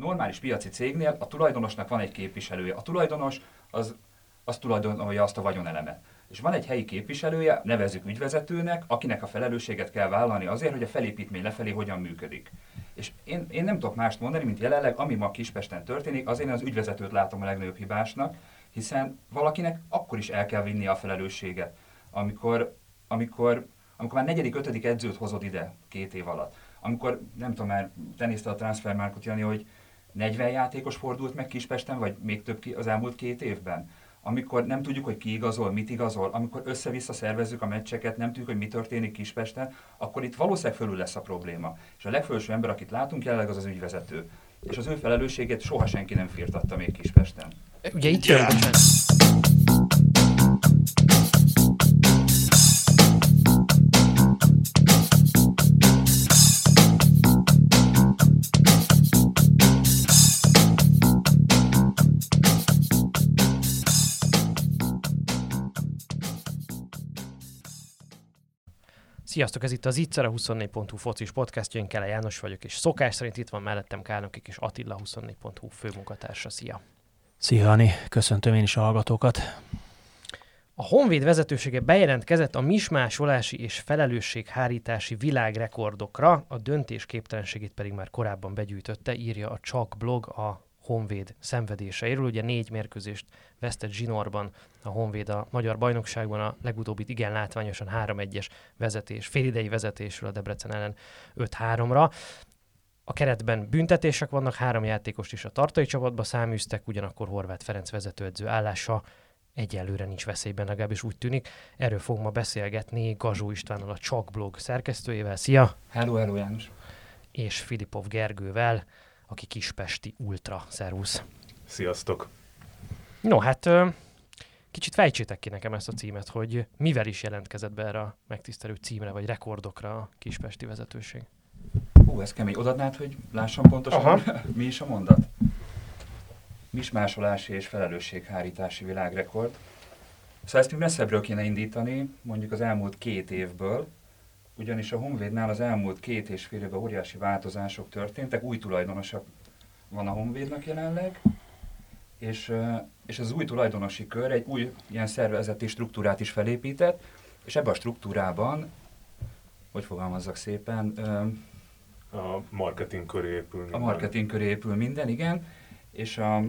normális piaci cégnél a tulajdonosnak van egy képviselője. A tulajdonos az, az tulajdonolja azt a vagyonelemet. És van egy helyi képviselője, nevezzük ügyvezetőnek, akinek a felelősséget kell vállalni azért, hogy a felépítmény lefelé hogyan működik. És én, én nem tudok mást mondani, mint jelenleg, ami ma Kispesten történik, azért én az ügyvezetőt látom a legnagyobb hibásnak, hiszen valakinek akkor is el kell vinni a felelősséget, amikor, amikor, amikor már negyedik, ötödik edzőt hozod ide két év alatt. Amikor, nem tudom már, te nézte a transfermárkot, Jani, hogy 40 játékos fordult meg Kispesten, vagy még több ki az elmúlt két évben amikor nem tudjuk, hogy ki igazol, mit igazol, amikor össze-vissza szervezzük a meccseket, nem tudjuk, hogy mi történik Kispesten, akkor itt valószínűleg fölül lesz a probléma. És a legfelső ember, akit látunk jelenleg, az az ügyvezető. És az ő felelősségét soha senki nem firtatta még Kispesten. Ugye itt jön, yeah. Sziasztok, ez itt az Ittszer, a 24.hu focis podcastja, én Kele János vagyok, és szokás szerint itt van mellettem Kálnokik és Attila 24.hu főmunkatársa. Szia! Szia, Ani! Köszöntöm én is a hallgatókat! A Honvéd vezetősége bejelentkezett a mismásolási és felelősséghárítási világrekordokra, a döntés képtelenségét pedig már korábban begyűjtötte, írja a Csak blog a Honvéd szenvedéseiről. Ugye négy mérkőzést vesztett zsinórban a Honvéd a magyar bajnokságban, a legutóbbit igen látványosan 3-1-es vezetés, félidei vezetésről a Debrecen ellen 5-3-ra. A keretben büntetések vannak, három játékost is a tartai csapatba száműztek, ugyanakkor Horváth Ferenc vezetőedző állása egyelőre nincs veszélyben, legalábbis úgy tűnik. Erről fogunk ma beszélgetni Gazsó Istvánnal, a Csak blog szerkesztőjével. Szia! Hello, hello János! És Filipov Gergővel, aki kispesti ultra. Szervusz! Sziasztok! No, hát kicsit fejtsétek ki nekem ezt a címet, hogy mivel is jelentkezett be erre a megtisztelő címre, vagy rekordokra a kispesti vezetőség? Hú, ez kemény. Odadnád, hogy lássam pontosan, Aha. mi is a mondat? Mismásolási és felelősséghárítási világrekord. Szóval ezt mi messzebbről kéne indítani, mondjuk az elmúlt két évből, ugyanis a Honvédnál az elmúlt két és fél évben óriási változások történtek, új tulajdonosak van a Honvédnak jelenleg, és, és az új tulajdonosi kör egy új ilyen szervezeti struktúrát is felépített, és ebben a struktúrában, hogy fogalmazzak szépen, a marketing köré épül minden. A marketing köré épül minden, igen, és a,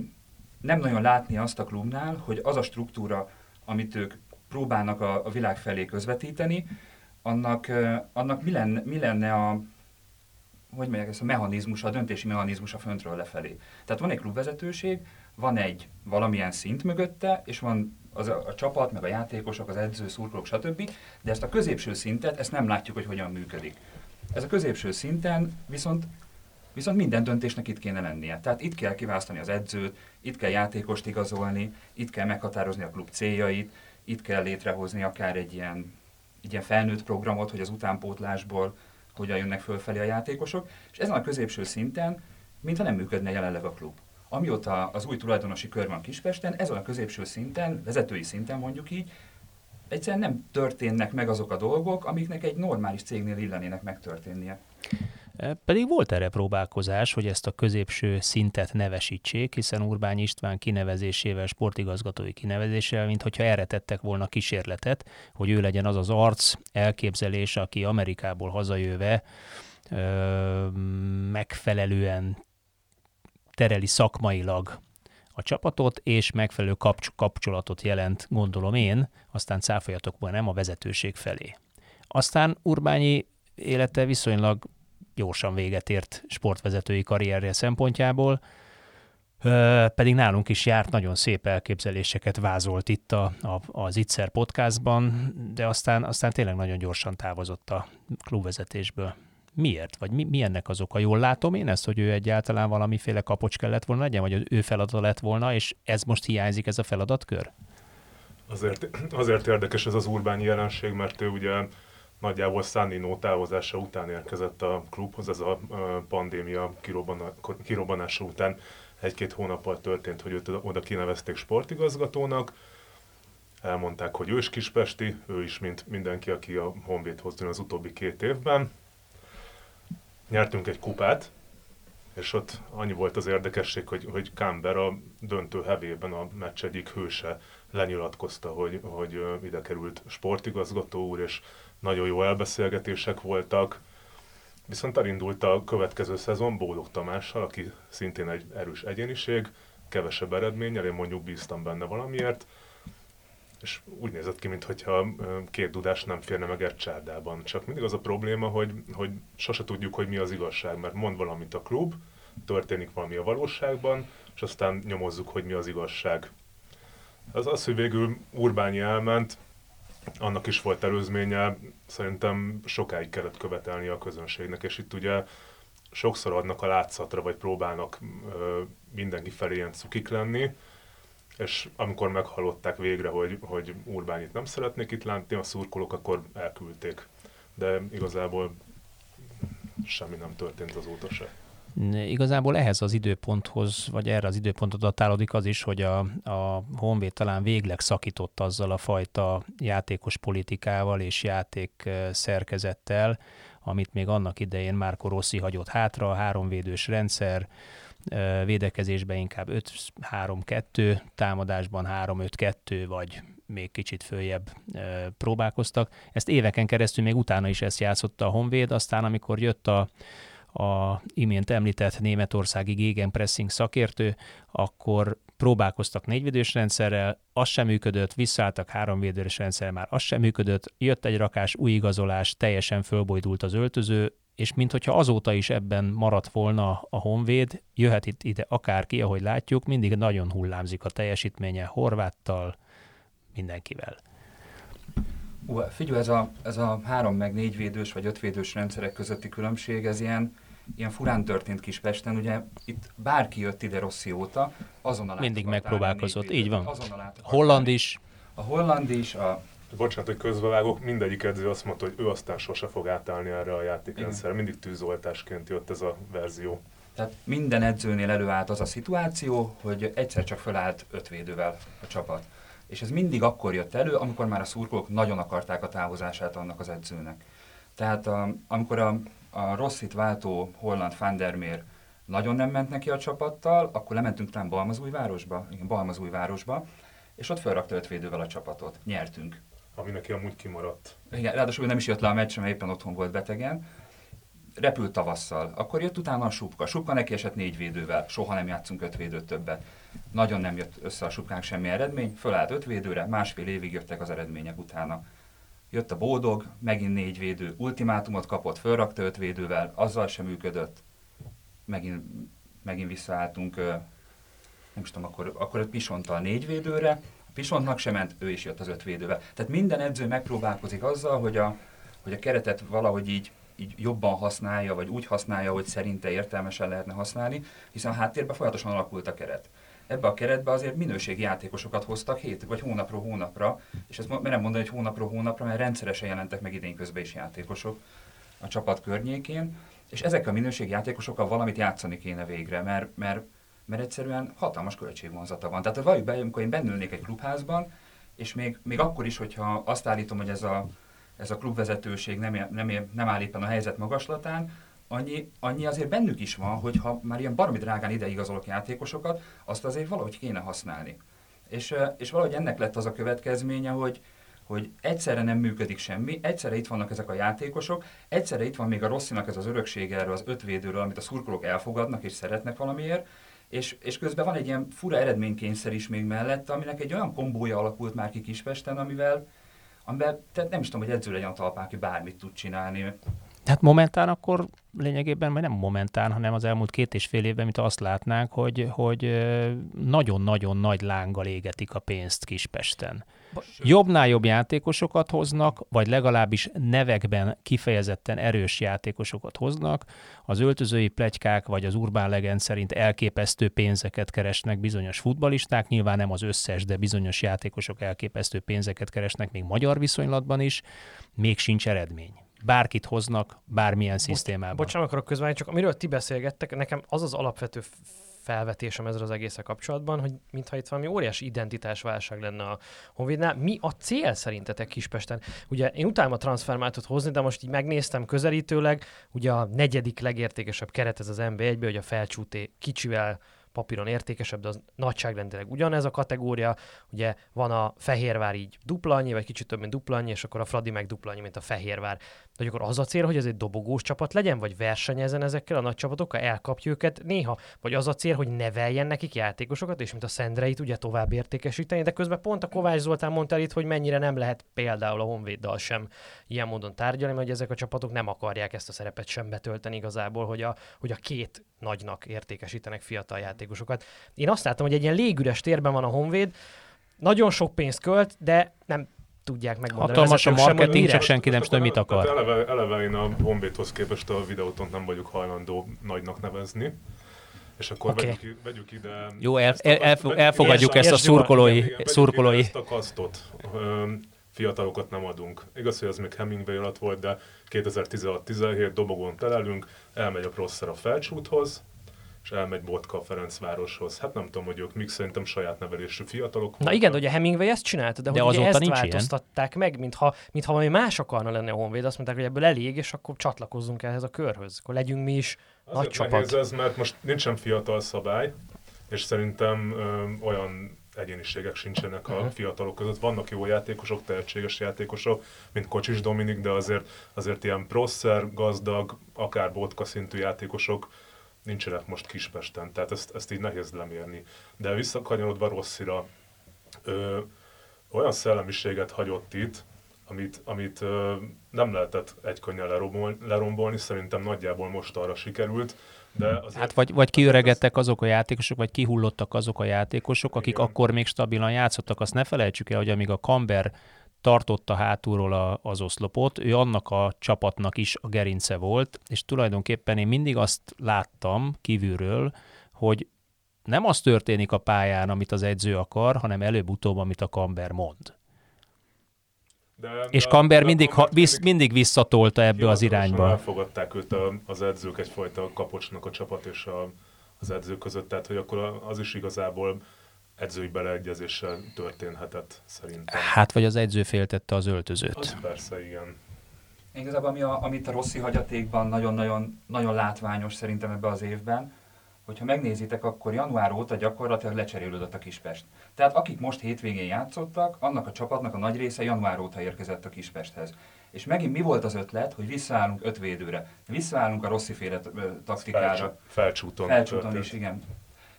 nem nagyon látni azt a klubnál, hogy az a struktúra, amit ők próbálnak a, a világ felé közvetíteni, annak, annak mi, lenne, mi lenne a, hogy mondják ezt a mechanizmus, a döntési mechanizmus a föntről lefelé. Tehát van egy klubvezetőség, van egy valamilyen szint mögötte, és van az a, a csapat, meg a játékosok, az edző, szurkolók, stb. De ezt a középső szintet, ezt nem látjuk, hogy hogyan működik. Ez a középső szinten viszont Viszont minden döntésnek itt kéne lennie. Tehát itt kell kiválasztani az edzőt, itt kell játékost igazolni, itt kell meghatározni a klub céljait, itt kell létrehozni akár egy ilyen egy ilyen felnőtt programot, hogy az utánpótlásból hogyan jönnek fölfelé a játékosok, és ezen a középső szinten, mintha nem működne jelenleg a klub. Amióta az új tulajdonosi kör van Kispesten, ezen a középső szinten, vezetői szinten mondjuk így, egyszerűen nem történnek meg azok a dolgok, amiknek egy normális cégnél illenének megtörténnie. Pedig volt erre próbálkozás, hogy ezt a középső szintet nevesítsék, hiszen Urbány István kinevezésével, sportigazgatói kinevezésével, mint hogyha erre tettek volna kísérletet, hogy ő legyen az az arc, elképzelés, aki Amerikából hazajöve ö, megfelelően tereli szakmailag a csapatot, és megfelelő kapcs- kapcsolatot jelent, gondolom én, aztán cáfolyatokból nem a vezetőség felé. Aztán Urbányi élete viszonylag gyorsan véget ért sportvezetői karrierje szempontjából, pedig nálunk is járt, nagyon szép elképzeléseket vázolt itt a, a, az Itzer podcastban, de aztán, aztán tényleg nagyon gyorsan távozott a klubvezetésből. Miért? Vagy mi, mi ennek az oka? Jól látom én ezt, hogy ő egyáltalán valamiféle kapocs kellett volna legyen, vagy ő feladata lett volna, és ez most hiányzik, ez a feladatkör? Azért, azért érdekes ez az urbáni jelenség, mert ő ugye nagyjából Sannino távozása után érkezett a klubhoz, ez a pandémia kirobbanása után egy-két hónappal történt, hogy őt oda kinevezték sportigazgatónak, elmondták, hogy ős kispesti, ő is, mint mindenki, aki a Honvédhoz jön az utóbbi két évben. Nyertünk egy kupát, és ott annyi volt az érdekesség, hogy, hogy Camber a döntő hevében a meccs egyik hőse lenyilatkozta, hogy, hogy ide került sportigazgató úr, és nagyon jó elbeszélgetések voltak. Viszont elindult a következő szezon Bódog Tamással, aki szintén egy erős egyéniség, kevesebb eredménnyel, én mondjuk bíztam benne valamiért, és úgy nézett ki, mintha két dudás nem férne meg egy csárdában. Csak mindig az a probléma, hogy, hogy sose tudjuk, hogy mi az igazság, mert mond valamit a klub, történik valami a valóságban, és aztán nyomozzuk, hogy mi az igazság. Az az, hogy végül Urbányi elment, annak is volt előzménye, szerintem sokáig kellett követelni a közönségnek, és itt ugye sokszor adnak a látszatra, vagy próbálnak ö, mindenki felé ilyen cukik lenni, és amikor meghallották végre, hogy, hogy Urbánit nem szeretnék itt látni, a szurkolók akkor elküldték. De igazából semmi nem történt azóta se. Igazából ehhez az időponthoz, vagy erre az időpontot datálódik az is, hogy a, a Honvéd talán végleg szakított azzal a fajta játékos politikával és játék szerkezettel, amit még annak idején Márko Rossi hagyott hátra, háromvédős rendszer, védekezésben inkább 5-3-2, támadásban 3-5-2, vagy még kicsit följebb próbálkoztak. Ezt éveken keresztül még utána is ezt játszotta a Honvéd, aztán amikor jött a, a imént említett németországi gegenpressing szakértő, akkor próbálkoztak négyvédős rendszerrel, az sem működött, visszaálltak háromvédős rendszerrel, már az sem működött, jött egy rakás új igazolás, teljesen fölbojdult az öltöző, és mintha azóta is ebben maradt volna a Honvéd, jöhet itt ide akárki, ahogy látjuk, mindig nagyon hullámzik a teljesítménye Horváttal, mindenkivel. Uh, figyelj, ez a, ez a három meg négy védős vagy öt védős rendszerek közötti különbség, ez ilyen, ilyen furán történt Kispesten, ugye itt bárki jött ide Rossi óta, azonnal Mindig megpróbálkozott, így van. Holland is. A holland is, a Bocsánat, hogy közbevágok, mindegyik edző azt mondta, hogy ő aztán sose fog átállni erre a játékrendszerre. Mindig tűzoltásként jött ez a verzió. Tehát minden edzőnél előállt az a szituáció, hogy egyszer csak fölállt öt védővel a csapat. És ez mindig akkor jött elő, amikor már a szurkolók nagyon akarták a távozását annak az edzőnek. Tehát a, amikor a, a Rossit váltó holland Fandermér nagyon nem ment neki a csapattal, akkor lementünk talán Balmazújvárosba, igen, Balmazújvárosba, és ott felrakta öt védővel a csapatot. Nyertünk ami neki amúgy kimaradt. Igen, ráadásul nem is jött le a meccs, mert éppen otthon volt betegen. Repült tavasszal. Akkor jött utána a Supka. Supka neki esett négy védővel. Soha nem játszunk öt védőt többet. Nagyon nem jött össze a Supkánk semmi eredmény. Fölállt öt védőre, másfél évig jöttek az eredmények utána. Jött a Bódog, megint négy védő, ultimátumot kapott, fölrakta öt védővel, azzal sem működött. Megint, megint visszaálltunk, nem is tudom, akkor, akkor Pisontal négy védőre, Pisontnak sem ment, ő is jött az öt védővel. Tehát minden edző megpróbálkozik azzal, hogy a, hogy a keretet valahogy így, így jobban használja, vagy úgy használja, hogy szerinte értelmesen lehetne használni, hiszen a háttérben folyamatosan alakult a keret. Ebbe a keretbe azért minőségi játékosokat hoztak hét vagy hónapról hónapra, és ezt merem mondani, hogy hónapról hónapra, mert rendszeresen jelentek meg idén közben is játékosok a csapat környékén, és ezek a minőségi játékosokkal valamit játszani kéne végre, mert, mert mert egyszerűen hatalmas költségvonzata van. Tehát valljuk be, amikor én bennülnék egy klubházban, és még, még akkor is, hogyha azt állítom, hogy ez a, ez a klubvezetőség nem, nem, nem áll éppen a helyzet magaslatán, annyi, annyi azért bennük is van, hogy ha már ilyen baromi drágán ideigazolok játékosokat, azt azért valahogy kéne használni. És, és valahogy ennek lett az a következménye, hogy, hogy egyszerre nem működik semmi, egyszerre itt vannak ezek a játékosok, egyszerre itt van még a Rosszinak ez az öröksége erről az ötvédőről, amit a szurkolók elfogadnak és szeretnek valamiért, és, és közben van egy ilyen fura eredménykényszer is még mellett, aminek egy olyan kombója alakult már ki Kispesten, amivel, amivel tehát nem is tudom, hogy edző legyen a talpán, aki bármit tud csinálni. Hát momentán akkor lényegében, vagy nem momentán, hanem az elmúlt két és fél évben, mint azt látnánk, hogy, hogy nagyon-nagyon nagy lánggal égetik a pénzt Kispesten. Jobbnál jobb játékosokat hoznak, vagy legalábbis nevekben kifejezetten erős játékosokat hoznak. Az öltözői plegykák vagy az urbán legend szerint elképesztő pénzeket keresnek bizonyos futbalisták, nyilván nem az összes, de bizonyos játékosok elképesztő pénzeket keresnek még magyar viszonylatban is, még sincs eredmény bárkit hoznak, bármilyen Bo- szisztémában. Bocsánat, akarok közben, csak amiről ti beszélgettek, nekem az az alapvető felvetésem ezzel az egészen kapcsolatban, hogy mintha itt valami óriási identitásválság lenne a Honvédnál. Mi a cél szerintetek Kispesten? Ugye én utálom a transfermátot hozni, de most így megnéztem közelítőleg, ugye a negyedik legértékesebb keret ez az NB1-be, hogy a felcsúté kicsivel papíron értékesebb, de az nagyságrendileg ugyanez a kategória. Ugye van a Fehérvár így dupla annyi, vagy kicsit több, mint dupla annyi, és akkor a Fradi meg dupla annyi, mint a Fehérvár. De akkor az a cél, hogy ez egy dobogós csapat legyen, vagy versenyezen ezekkel a nagy csapatokkal, elkapja őket néha, vagy az a cél, hogy neveljen nekik játékosokat, és mint a Szendreit ugye tovább értékesíteni, de közben pont a Kovács Zoltán mondta itt, hogy mennyire nem lehet például a Honvéddal sem ilyen módon tárgyalni, mert hogy ezek a csapatok nem akarják ezt a szerepet sem betölteni igazából, hogy a, hogy a két nagynak értékesítenek fiatal játékosokat. Én azt látom, hogy egy ilyen légüres térben van a Honvéd, nagyon sok pénzt költ, de nem tudják megmondani. Hatalmas a marketing, sem, csak senki nem tudja, mit akar. Tehát eleve, eleve én a Honvédhoz képest a videótont nem vagyok hajlandó nagynak nevezni. És akkor okay. vegyük, vegyük ide... Jó, el, ezt a- el, el, elfogadjuk ezt a szurkolói, igen, szurkolói. Ezt a kasztot. Fiatalokat nem adunk. Igaz, hogy ez még Hemingway alatt volt, de 2016-17 dobogón telelünk, elmegy a Prosser a Felcsúthoz, és elmegy Botka a Ferencvároshoz. Hát nem tudom, hogy ők mik szerintem saját nevelésű fiatalok Na igen, de ugye Hemingway ezt csinálta, de, De hogy ezt nincs ilyen. változtatták meg, mintha, mintha valami más akarna lenni a Honvéd. Azt mondták, hogy ebből elég, és akkor csatlakozzunk ehhez a körhöz. Akkor legyünk mi is nagy Azért csapat. nehéz ez, mert most nincsen fiatal szabály, és szerintem ö, olyan egyéniségek sincsenek a Mhm. fiatalok között. Vannak jó játékosok, tehetséges játékosok, mint Kocsis Dominik, de azért, azért ilyen prosser, gazdag, akár botka szintű játékosok nincsenek most Kispesten, tehát ezt, ezt így nehéz lemérni. De visszakanyarodva Rosszira, ö, olyan szellemiséget hagyott itt, amit, amit ö, nem lehetett egy könnyen lerombolni, lerombolni, szerintem nagyjából most arra sikerült, de azért, Hát vagy, vagy kiöregedtek azok a játékosok, vagy kihullottak azok a játékosok, akik Igen. akkor még stabilan játszottak. Azt ne felejtsük el, hogy amíg a Kamber tartotta hátulról a, az oszlopot, ő annak a csapatnak is a gerince volt, és tulajdonképpen én mindig azt láttam kívülről, hogy nem az történik a pályán, amit az edző akar, hanem előbb-utóbb, amit a Kamber mond. de, És de- Kamber de mindig, ha, visz, mindig visszatolta ebbe az irányba. Elfogadták őt a, az edzők egyfajta kapocsnak a csapat és a, az edző között, tehát hogy akkor az is igazából edzői beleegyezéssel történhetett szerintem. Hát, vagy az edző féltette az öltözőt. Az persze, igen. Igazából ami a, amit a Rossi hagyatékban nagyon-nagyon nagyon látványos szerintem ebbe az évben, hogyha megnézitek, akkor január óta gyakorlatilag lecserélődött a Kispest. Tehát akik most hétvégén játszottak, annak a csapatnak a nagy része január óta érkezett a Kispesthez. És megint mi volt az ötlet, hogy visszaállunk öt védőre. Visszaállunk a Rossi féle taktikára. Felcsú, felcsúton. Felcsúton is, igen.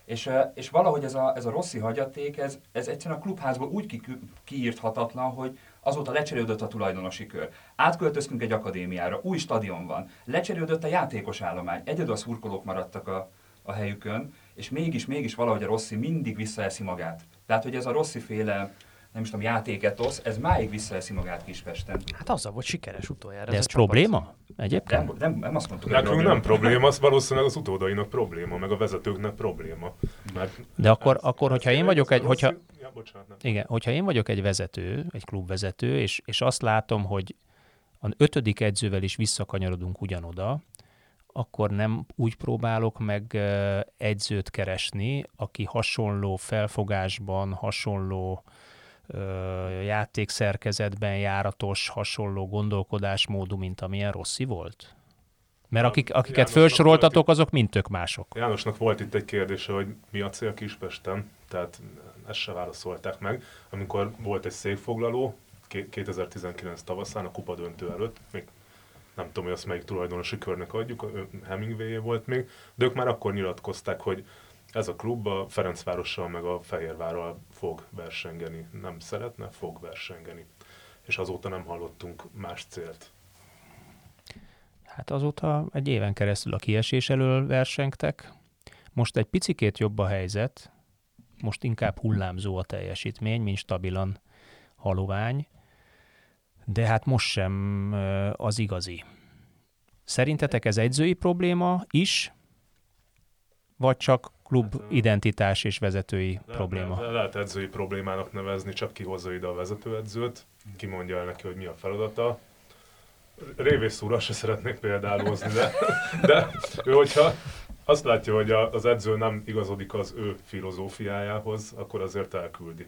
És, és valahogy ez a, ez a Rossi hagyaték, ez, ez egyszerűen a klubházból úgy ki, kiírthatatlan, hogy azóta lecserélődött a tulajdonosi kör. Átköltöztünk egy akadémiára, új stadion van, lecserélődött a játékos állomány, egyedül a szurkolók maradtak a, a helyükön, és mégis, mégis valahogy a Rossi mindig visszaeszi magát. Tehát, hogy ez a Rossi féle nem is tudom, játéketosz, ez máig visszaeszi magát Kispesten. Hát azzal volt sikeres utoljára. De ez ez a probléma? Egyébként? Nem, nem, nem azt mondtuk, hogy Nekünk probléma. nem probléma, az valószínűleg az utódainak probléma, meg a vezetőknek probléma. Mert De akkor, ez- akkor ez hogyha én vagyok egy, a hogyha, Ja, bocsánat, nem. igen, hogyha én vagyok egy vezető, egy klubvezető, és, és azt látom, hogy az ötödik edzővel is visszakanyarodunk ugyanoda, akkor nem úgy próbálok meg edzőt keresni, aki hasonló felfogásban, hasonló játékszerkezetben járatos, hasonló gondolkodásmódú, mint amilyen Rossi volt? Mert akik, akiket Jánosnak felsoroltatok, azok mind tök mások. Jánosnak volt itt egy kérdése, hogy mi a cél Kispesten, tehát ezt se válaszolták meg. Amikor volt egy székfoglaló, ké- 2019 tavaszán, a kupa döntő előtt, még nem tudom, hogy azt melyik tulajdonosi körnek adjuk, Hemingway volt még, de ők már akkor nyilatkozták, hogy ez a klub a Ferencvárossal meg a Fehérvárral fog versengeni. Nem szeretne, fog versengeni. És azóta nem hallottunk más célt. Hát azóta egy éven keresztül a kiesés elől versengtek. Most egy picikét jobb a helyzet, most inkább hullámzó a teljesítmény, mint stabilan halovány, de hát most sem az igazi. Szerintetek ez edzői probléma is, vagy csak klub identitás és vezetői Le- probléma? Le, lehet edzői problémának nevezni, csak kihozza ide a vezetőedzőt, kimondja el neki, hogy mi a feladata. Révész úrral se szeretnék például hozni, de, de ő, hogyha, azt látja, hogy az edző nem igazodik az ő filozófiájához, akkor azért elküldi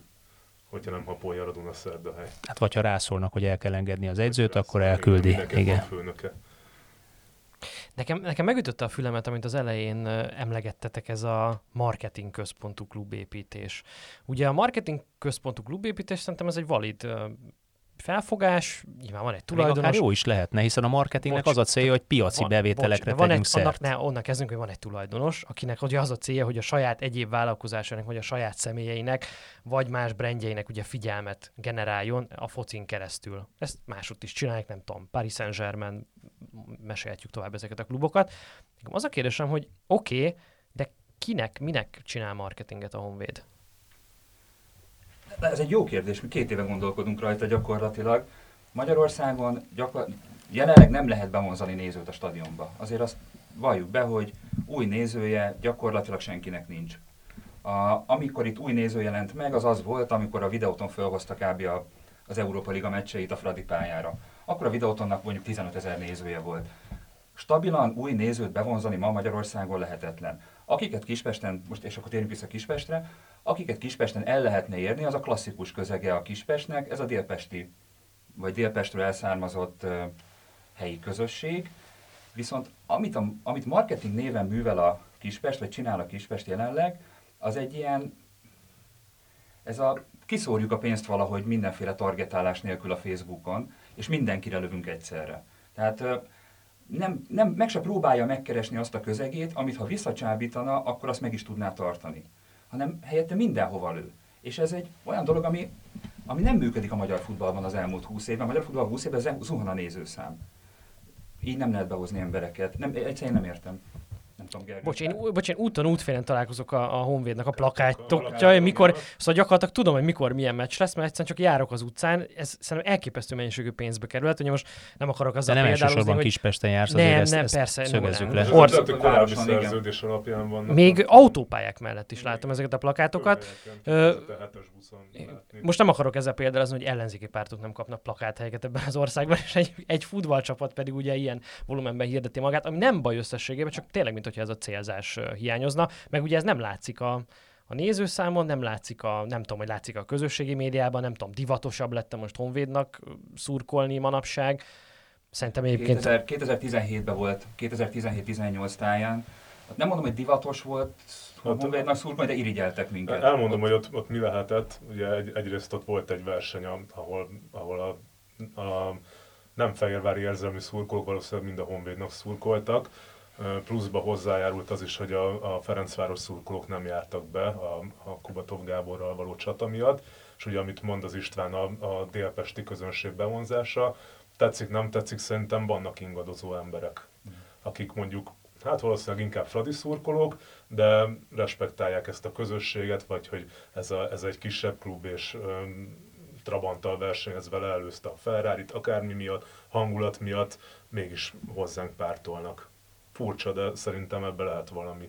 hogyha nem hapolja a Duna Szerdahely. Hát vagy ha rászólnak, hogy el kell engedni az edzőt, akkor elküldi. Igen. Főnöke. Nekem, nekem megütötte a fülemet, amit az elején emlegettetek, ez a marketing központú klubépítés. Ugye a marketing központú klubépítés szerintem ez egy valid felfogás, nyilván van egy tulajdonos. Még akár jó is lehetne, hiszen a marketingnek bocs, az a célja, hogy piaci van, bevételekre bocs, van egy, szert. Annak, ne, onnan kezdünk, hogy van egy tulajdonos, akinek ugye az a célja, hogy a saját egyéb vállalkozásának, vagy a saját személyeinek, vagy más brandjeinek ugye figyelmet generáljon a focin keresztül. Ezt máshogy is csinálják, nem tudom, Paris Saint-Germain, mesélhetjük tovább ezeket a klubokat. Az a kérdésem, hogy oké, okay, de kinek, minek csinál marketinget a Honvéd? Ez egy jó kérdés, mi két éve gondolkodunk rajta gyakorlatilag. Magyarországon gyakor... jelenleg nem lehet bevonzani nézőt a stadionba. Azért azt valljuk be, hogy új nézője gyakorlatilag senkinek nincs. A, amikor itt új néző jelent meg, az az volt, amikor a videóton felhozta kb. A, az Európa Liga meccseit a Fradi pályára. Akkor a videótonnak mondjuk 15 ezer nézője volt. Stabilan új nézőt bevonzani ma Magyarországon lehetetlen. Akiket Kispesten, most és akkor térjünk vissza Kispestre, akiket Kispesten el lehetne érni, az a klasszikus közege a Kispestnek, ez a délpesti, vagy délpestről elszármazott helyi közösség. Viszont amit, a, amit marketing néven művel a Kispest, vagy csinál a Kispest jelenleg, az egy ilyen, ez a kiszórjuk a pénzt valahogy mindenféle targetálás nélkül a Facebookon, és mindenkire lövünk egyszerre. Tehát nem, nem, meg se próbálja megkeresni azt a közegét, amit ha visszacsábítana, akkor azt meg is tudná tartani. Hanem helyette mindenhova lő. És ez egy olyan dolog, ami, ami nem működik a magyar futballban az elmúlt 20 évben. A magyar futballban 20 évben zuhan a nézőszám. Így nem lehet behozni embereket. Nem, egyszerűen nem értem nem tudom, Gergely. Bocs, én, bocs, én úton útfélen találkozok a, a Honvédnak a plakátokja, mikor, szóval gyakorlatilag tudom, hogy mikor milyen meccs lesz, mert egyszerűen csak járok az utcán, ez szerintem elképesztő mennyiségű pénzbe kerül. Hát, hogy most nem akarok azzal De nem elsősorban hogy... Kispesten jársz, nem, nem, ezt, nem, ezt persze, szögezzük nem, le. Nem. Orsz... korábbi szerződés alapján vannak. Még autópályák mellett is láttam ezeket a plakátokat. Most nem akarok ezzel példázni, hogy ellenzéki pártok nem kapnak plakáthelyeket ebben az országban, és egy, egy futballcsapat pedig ugye ilyen volumenben hirdeti magát, ami nem baj összességében, csak tényleg, mint hogyha ez a célzás hiányozna, meg ugye ez nem látszik a, a nézőszámon, nem látszik a, nem tudom, hogy látszik a közösségi médiában, nem tudom, divatosabb lettem most Honvédnak szurkolni manapság. Szerintem egyébként... 2017-ben volt, 2017-18 táján. Hát nem mondom, hogy divatos volt hát, Honvédnak szurkolni, de irigyeltek minket. Elmondom, ott. hogy ott, ott mi lehetett. Ugye egy, egyrészt ott volt egy verseny, ahol, ahol a, a nem fehérvári érzelmi szurkolók valószínűleg mind a Honvédnak szurkoltak pluszba hozzájárult az is, hogy a, a Ferencváros szurkolók nem jártak be a, a Kubatov Gáborral való csata miatt, és ugye amit mond az István a, a délpesti közönség bevonzása, tetszik, nem tetszik, szerintem vannak ingadozó emberek, akik mondjuk, hát valószínűleg inkább Fradi szurkolók, de respektálják ezt a közösséget, vagy hogy ez, a, ez egy kisebb klub, és öm, Trabanttal versenyez vele, előzte a Ferrari-t, akármi miatt, hangulat miatt, mégis hozzánk pártolnak furcsa, de szerintem ebbe lehet valami.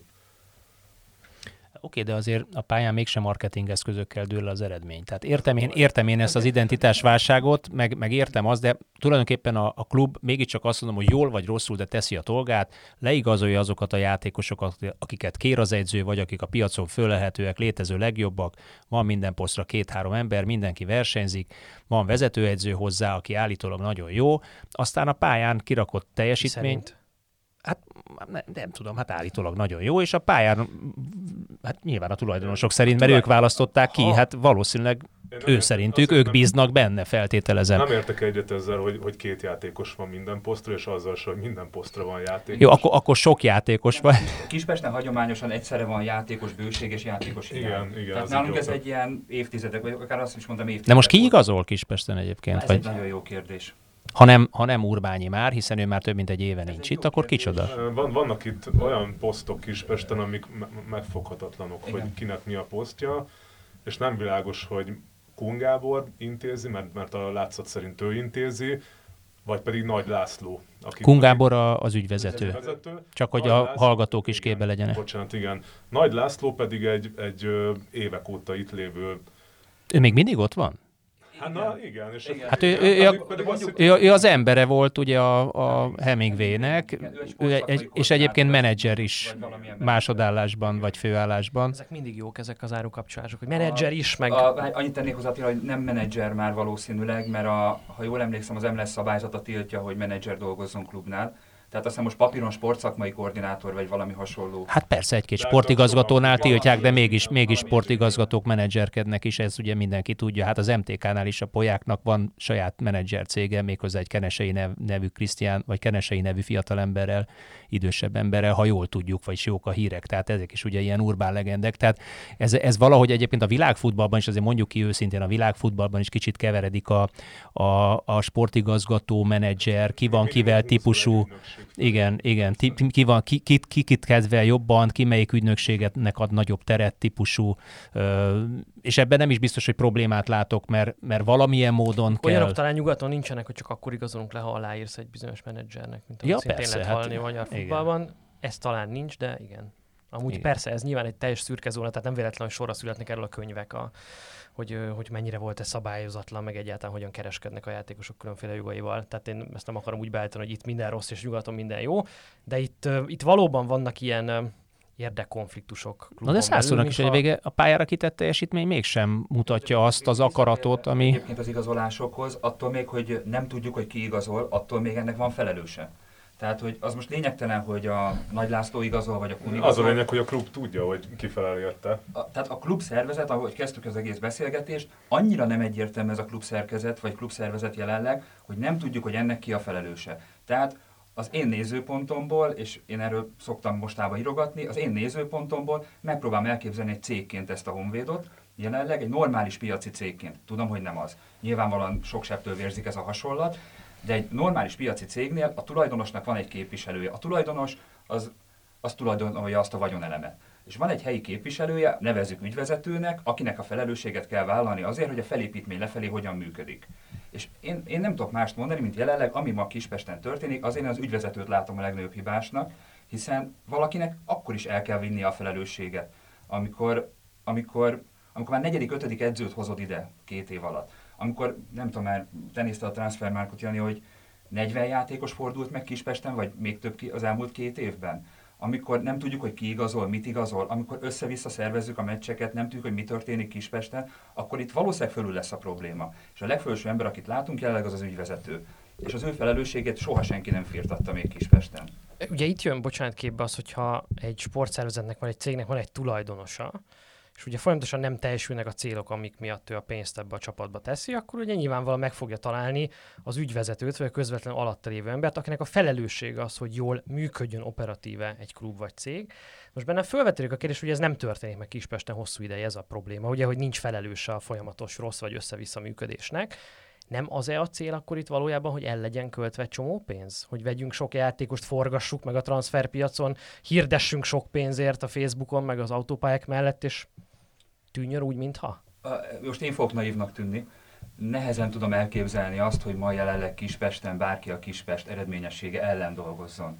Oké, de azért a pályán mégsem marketing eszközökkel dől az eredmény. Tehát értem én, értem én ezt az identitásválságot, meg, meg értem azt, de tulajdonképpen a, a klub mégiscsak azt mondom, hogy jól vagy rosszul, de teszi a dolgát, leigazolja azokat a játékosokat, akiket kér az edző, vagy akik a piacon fölelhetőek, létező legjobbak, van minden posztra két-három ember, mindenki versenyzik, van vezetőedző hozzá, aki állítólag nagyon jó, aztán a pályán kirakott teljesítmény. Szerint hát nem, nem tudom, hát állítólag nagyon jó, és a pályán, hát nyilván a tulajdonosok szerint, mert ők választották ki, hát valószínűleg ő szerintük, ők bíznak benne, feltételezem. Nem értek egyet ezzel, hogy, hogy két játékos van minden posztra, és azzal hogy minden posztra van játékos. Jó, akkor, akkor sok játékos van. Kispesten hagyományosan egyszerre van játékos bőség és játékos hiány. Igen, igen. Tehát nálunk ez egy ilyen évtizedek, vagy akár azt is mondtam évtizedek. De most ki igazol Kispesten egyébként? Ez vagy? egy nagyon jó kérdés. Ha nem, ha nem Urbányi már, hiszen ő már több mint egy éve Ez nincs egy itt, akkor kicsoda? Van, vannak itt olyan posztok Kispesten, amik megfoghatatlanok, Igen. hogy kinek mi a posztja, és nem világos, hogy Kun Gábor intézi, mert, mert a látszat szerint ő intézi, vagy pedig Nagy László. Aki Kun Gábor a, az ügyvezető. ügyvezető. Csak hogy Nagy a László, hallgatók is képbe legyenek. Bocsánat, igen. Nagy László pedig egy, egy évek óta itt lévő... Ő még mindig ott van? Hát na, igen. És Igen. Hát ő, ő, Pedig- ő, pedig ő, ő, ő az embere volt ugye a, a Hemingwaynek, ő egy és egyébként menedzser is másodállásban vagy főállásban. Ezek mindig jók, ezek az árukapcsolások, hogy menedzser is, meg... A, várj, annyit tennék hozzá, hogy nem menedzser már valószínűleg, mert a, ha jól emlékszem, az MLS szabályzata tiltja, hogy menedzser dolgozzon klubnál. Tehát azt hiszem most papíron sportszakmai koordinátor, vagy valami hasonló. Hát persze, egy-két sportigazgatónál kapcsolatban tiltják, de mégis, mégis sportigazgatók menedzserkednek is, ez ugye mindenki tudja. Hát az MTK-nál is a polyáknak van saját menedzser cége, méghozzá egy kenesei nev, nevű Krisztián, vagy kenesei nevű fiatalemberrel, idősebb emberrel, ha jól tudjuk, vagy jók a hírek. Tehát ezek is ugye ilyen urbán legendek. Tehát ez, ez valahogy egyébként a világfutballban is, azért mondjuk ki őszintén, a világfutballban is kicsit keveredik a, a, a sportigazgató, menedzser, ki van kivel típusú, igen, igen. Ti, ki, van, ki, ki, ki kit kedvel jobban, ki melyik ügynökségetnek ad nagyobb teret típusú, és ebben nem is biztos, hogy problémát látok, mert, mert valamilyen módon kell. Olyanok talán nyugaton nincsenek, hogy csak akkor igazolunk le, ha aláírsz egy bizonyos menedzsernek, mint Ja, szintén persze, lehet hát hallani a magyar igen. futballban. Ez talán nincs, de igen. Amúgy Igen. igen. persze, ez nyilván egy teljes szürke zóna, tehát nem véletlen, hogy sorra születnek erről a könyvek, a, hogy, hogy mennyire volt ez szabályozatlan, meg egyáltalán hogyan kereskednek a játékosok különféle jogaival. Tehát én ezt nem akarom úgy beállítani, hogy itt minden rossz és nyugaton minden jó, de itt, itt valóban vannak ilyen érdekkonfliktusok. Na de százszornak is mintha- vége, a pályára kitett teljesítmény mégsem mutatja azt az akaratot, ami... Egyébként az igazolásokhoz, attól még, hogy nem tudjuk, hogy ki igazol, attól még ennek van felelőse. Tehát, hogy az most lényegtelen, hogy a Nagy László igazol, vagy a Kun Az a igazol. lényeg, hogy a klub tudja, hogy ki felel érte. A, tehát a klub szervezet, ahogy kezdtük az egész beszélgetést, annyira nem egyértelmű ez a klub szerkezet, vagy klub szervezet jelenleg, hogy nem tudjuk, hogy ennek ki a felelőse. Tehát az én nézőpontomból, és én erről szoktam mostában írogatni, az én nézőpontomból megpróbálom elképzelni egy cégként ezt a Honvédot, jelenleg egy normális piaci cégként. Tudom, hogy nem az. Nyilvánvalóan sok sebtől vérzik ez a hasonlat, de egy normális piaci cégnél a tulajdonosnak van egy képviselője. A tulajdonos az, az tulajdonolja azt a vagyonelemet. És van egy helyi képviselője, nevezzük ügyvezetőnek, akinek a felelősséget kell vállalni azért, hogy a felépítmény lefelé hogyan működik. És én, én nem tudok mást mondani, mint jelenleg, ami ma Kispesten történik, azért én az ügyvezetőt látom a legnagyobb hibásnak, hiszen valakinek akkor is el kell vinni a felelősséget, amikor, amikor, amikor már negyedik, ötödik edzőt hozod ide két év alatt. Amikor, nem tudom már, te nézted a transfermárkot, Jani, hogy 40 játékos fordult meg Kispesten, vagy még több ki az elmúlt két évben? Amikor nem tudjuk, hogy ki igazol, mit igazol, amikor össze-vissza szervezzük a meccseket, nem tudjuk, hogy mi történik Kispesten, akkor itt valószínűleg fölül lesz a probléma. És a legfelső ember, akit látunk jelenleg, az az ügyvezető. És az ő felelősségét soha senki nem firtatta még Kispesten. Ugye itt jön, bocsánat, képbe az, hogyha egy sportszervezetnek van, egy cégnek van egy tulajdonosa, és ugye folyamatosan nem teljesülnek a célok, amik miatt ő a pénzt ebbe a csapatba teszi, akkor ugye nyilvánvalóan meg fogja találni az ügyvezetőt, vagy a közvetlen alatta lévő embert, akinek a felelőssége az, hogy jól működjön operatíve egy klub vagy cég. Most benne felvetődik a kérdés, hogy ez nem történik meg Kispesten hosszú ideje, ez a probléma, ugye, hogy nincs felelőse a folyamatos rossz vagy össze-vissza működésnek. Nem az-e a cél akkor itt valójában, hogy el legyen költve csomó pénz? Hogy vegyünk sok játékost, forgassuk meg a transferpiacon, hirdessünk sok pénzért a Facebookon, meg az autópályák mellett, és tűnjön úgy, mintha? Most én fogok naívnak tűnni. Nehezen tudom elképzelni azt, hogy ma jelenleg Kispesten bárki a Kispest eredményessége ellen dolgozzon.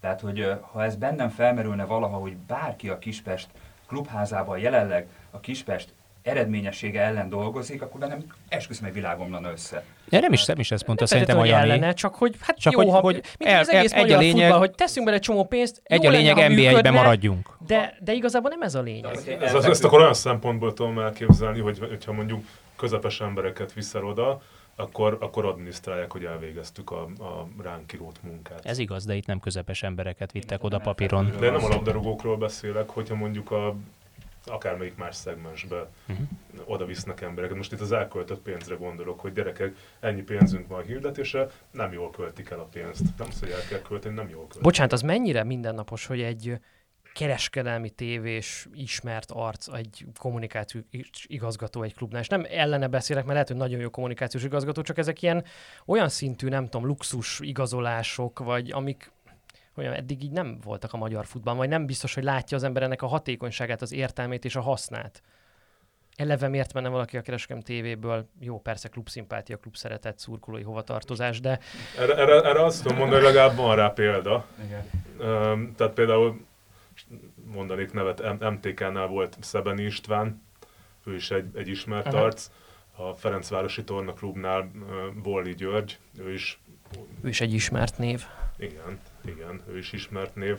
Tehát, hogy ha ez bennem felmerülne valaha, hogy bárki a Kispest klubházában jelenleg a Kispest eredményessége ellen dolgozik, akkor bennem esküszöm egy világomlana össze. Ja, nem is, nem is mondta Nem szerintem a hogy Jani. ellene, csak hogy hát Csak jó, hogy- ha, hogy mint el- az egész el- egy a lényeg- futball, hogy teszünk bele egy csomó pénzt, Egy a lényeg, ha NB1-be működne, maradjunk. De, de igazából nem ez a lényeg. Ez, ezt akkor olyan szempontból tudom elképzelni, hogy hogyha mondjuk közepes embereket viszel oda, akkor, akkor adminisztrálják, hogy elvégeztük a, a ránk kirót munkát. Ez igaz, de itt nem közepes embereket vittek oda papíron. De nem a labdarúgókról beszélek, hogyha mondjuk a akármelyik más szegmensbe Mhm. oda visznek embereket. Most itt az elköltött pénzre gondolok, hogy gyerekek, ennyi pénzünk van a hirdetésre, nem jól költik el a pénzt. Nem az, hogy el kell költeni, nem jól költik. Bocsánat, az mennyire mindennapos, hogy egy kereskedelmi tévés ismert arc, egy kommunikáció igazgató egy klubnál, és nem ellene beszélek, mert lehet, hogy nagyon jó kommunikációs igazgató, csak ezek ilyen olyan szintű, nem tudom, luxus igazolások, vagy amik olyan eddig így nem voltak a magyar futballban, vagy nem biztos, hogy látja az ember ennek a hatékonyságát, az értelmét és a hasznát. Eleve miért menne valaki a kereskedelmi tévéből? Jó, persze klubszimpátia, klubszeretet, szurkolói hovatartozás, de Erre, erre, erre azt tudom mondani, hogy legalább van rá példa. Igen. Öm, tehát például mondanék nevet, MTK-nál volt Szebeni István, ő is egy, egy ismert Aha. arc, a Ferencvárosi Torna Klubnál Bolli György, ő is... Ő is egy ismert név. Igen, igen, ő is ismert név.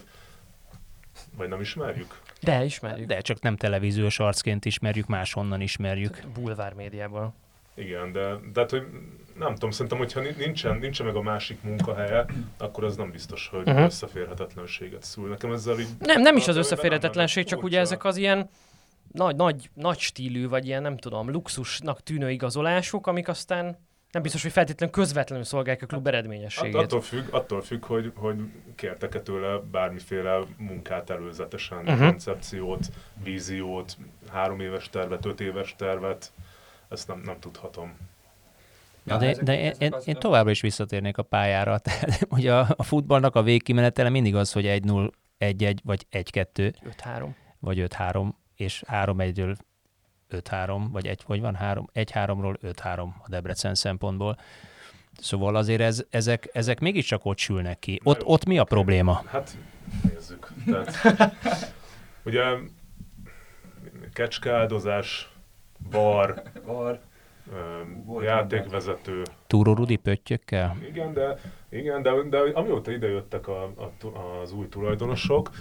Vagy nem ismerjük? De ismerjük. De csak nem televíziós arcként ismerjük, máshonnan ismerjük. Bulvár médiából. Igen, de, de hát, hogy nem tudom, szerintem, hogyha nincsen, nincsen meg a másik munkahelye, akkor az nem biztos, hogy uh-huh. összeférhetetlenséget szül. Nekem ezzel így... Nem, nem is az összeférhetetlenség, csak ugye ezek az ilyen nagy, nagy, nagy stílű, vagy ilyen nem tudom, luxusnak tűnő igazolások, amik aztán nem biztos, hogy feltétlenül közvetlenül szolgálják a klub eredményességét. attól függ, attól függ hogy, hogy kértek-e tőle bármiféle munkát előzetesen, uh-huh. koncepciót, víziót, három éves tervet, öt éves tervet, ezt nem, nem tudhatom. Ja, de, de én, én, én továbbra is visszatérnék a pályára. Tehát, ugye a, a futballnak a végkimenetele mindig az, hogy 1-0, 1-1 vagy 1-2. 5-3. Vagy 5-3, és 3-1-ről 5-3, vagy egy, hogy van 3, 1-3-ról 5-3 a Debrecen szempontból. Szóval azért ez, ezek, ezek mégiscsak ott sülnek ki. Ott, ott mi a probléma? Hát nézzük. Tehát, ugye kecskáldozás, bar, bar játékvezető. Túró Rudi pöttyökkel? Igen, de, igen, de, de amióta idejöttek a, a, az új tulajdonosok,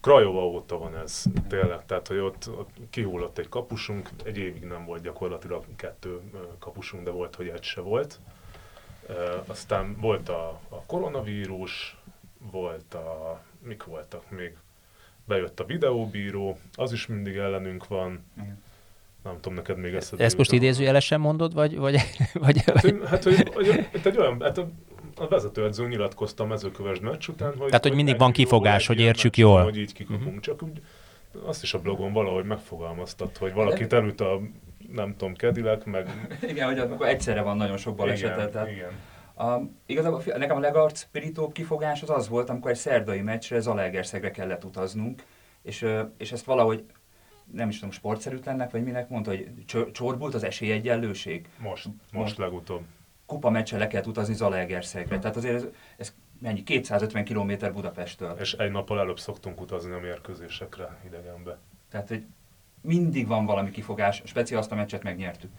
Krajova óta van ez tényleg, tehát hogy ott, ott kihullott egy kapusunk, egy évig nem volt gyakorlatilag kettő kapusunk, de volt, hogy egy se volt. E, aztán volt a, a koronavírus, volt a, mik voltak még, bejött a videóbíró, az is mindig ellenünk van. Igen nem tudom, neked még eszedbe Ezt most idézőjelesen mondod, vagy... vagy, vagy hát, hogy, hát, hogy, hogy, hogy egy olyan, hát a, vezetőedző nyilatkozta a mezőköves meccs után, hogy... Tehát, hogy mindig van kifogás, hogy értsük jól. Van, hogy így kikapunk, uh-huh. csak úgy azt is a blogon valahogy megfogalmaztat, hogy valakit előtt a nem tudom, kedilek, meg... Igen, hogy akkor egyszerre van nagyon sok baleset. Igen, tehát... igen. A, igazából nekem a legarcpirítóbb kifogás az az volt, amikor egy szerdai meccsre Zalaegerszegre kellett utaznunk, és, és ezt valahogy nem is tudom, sportszerűtlennek, vagy minek mondta, hogy csorbult az esélyegyenlőség. Most, most, most legutóbb. Kupa meccse le kellett utazni Zalaegerszegre. Tehát azért ez, ez mennyi? 250 km Budapesttől. És egy nappal előbb szoktunk utazni a mérkőzésekre idegenbe. Tehát, hogy mindig van valami kifogás, speciál azt a meccset megnyertük.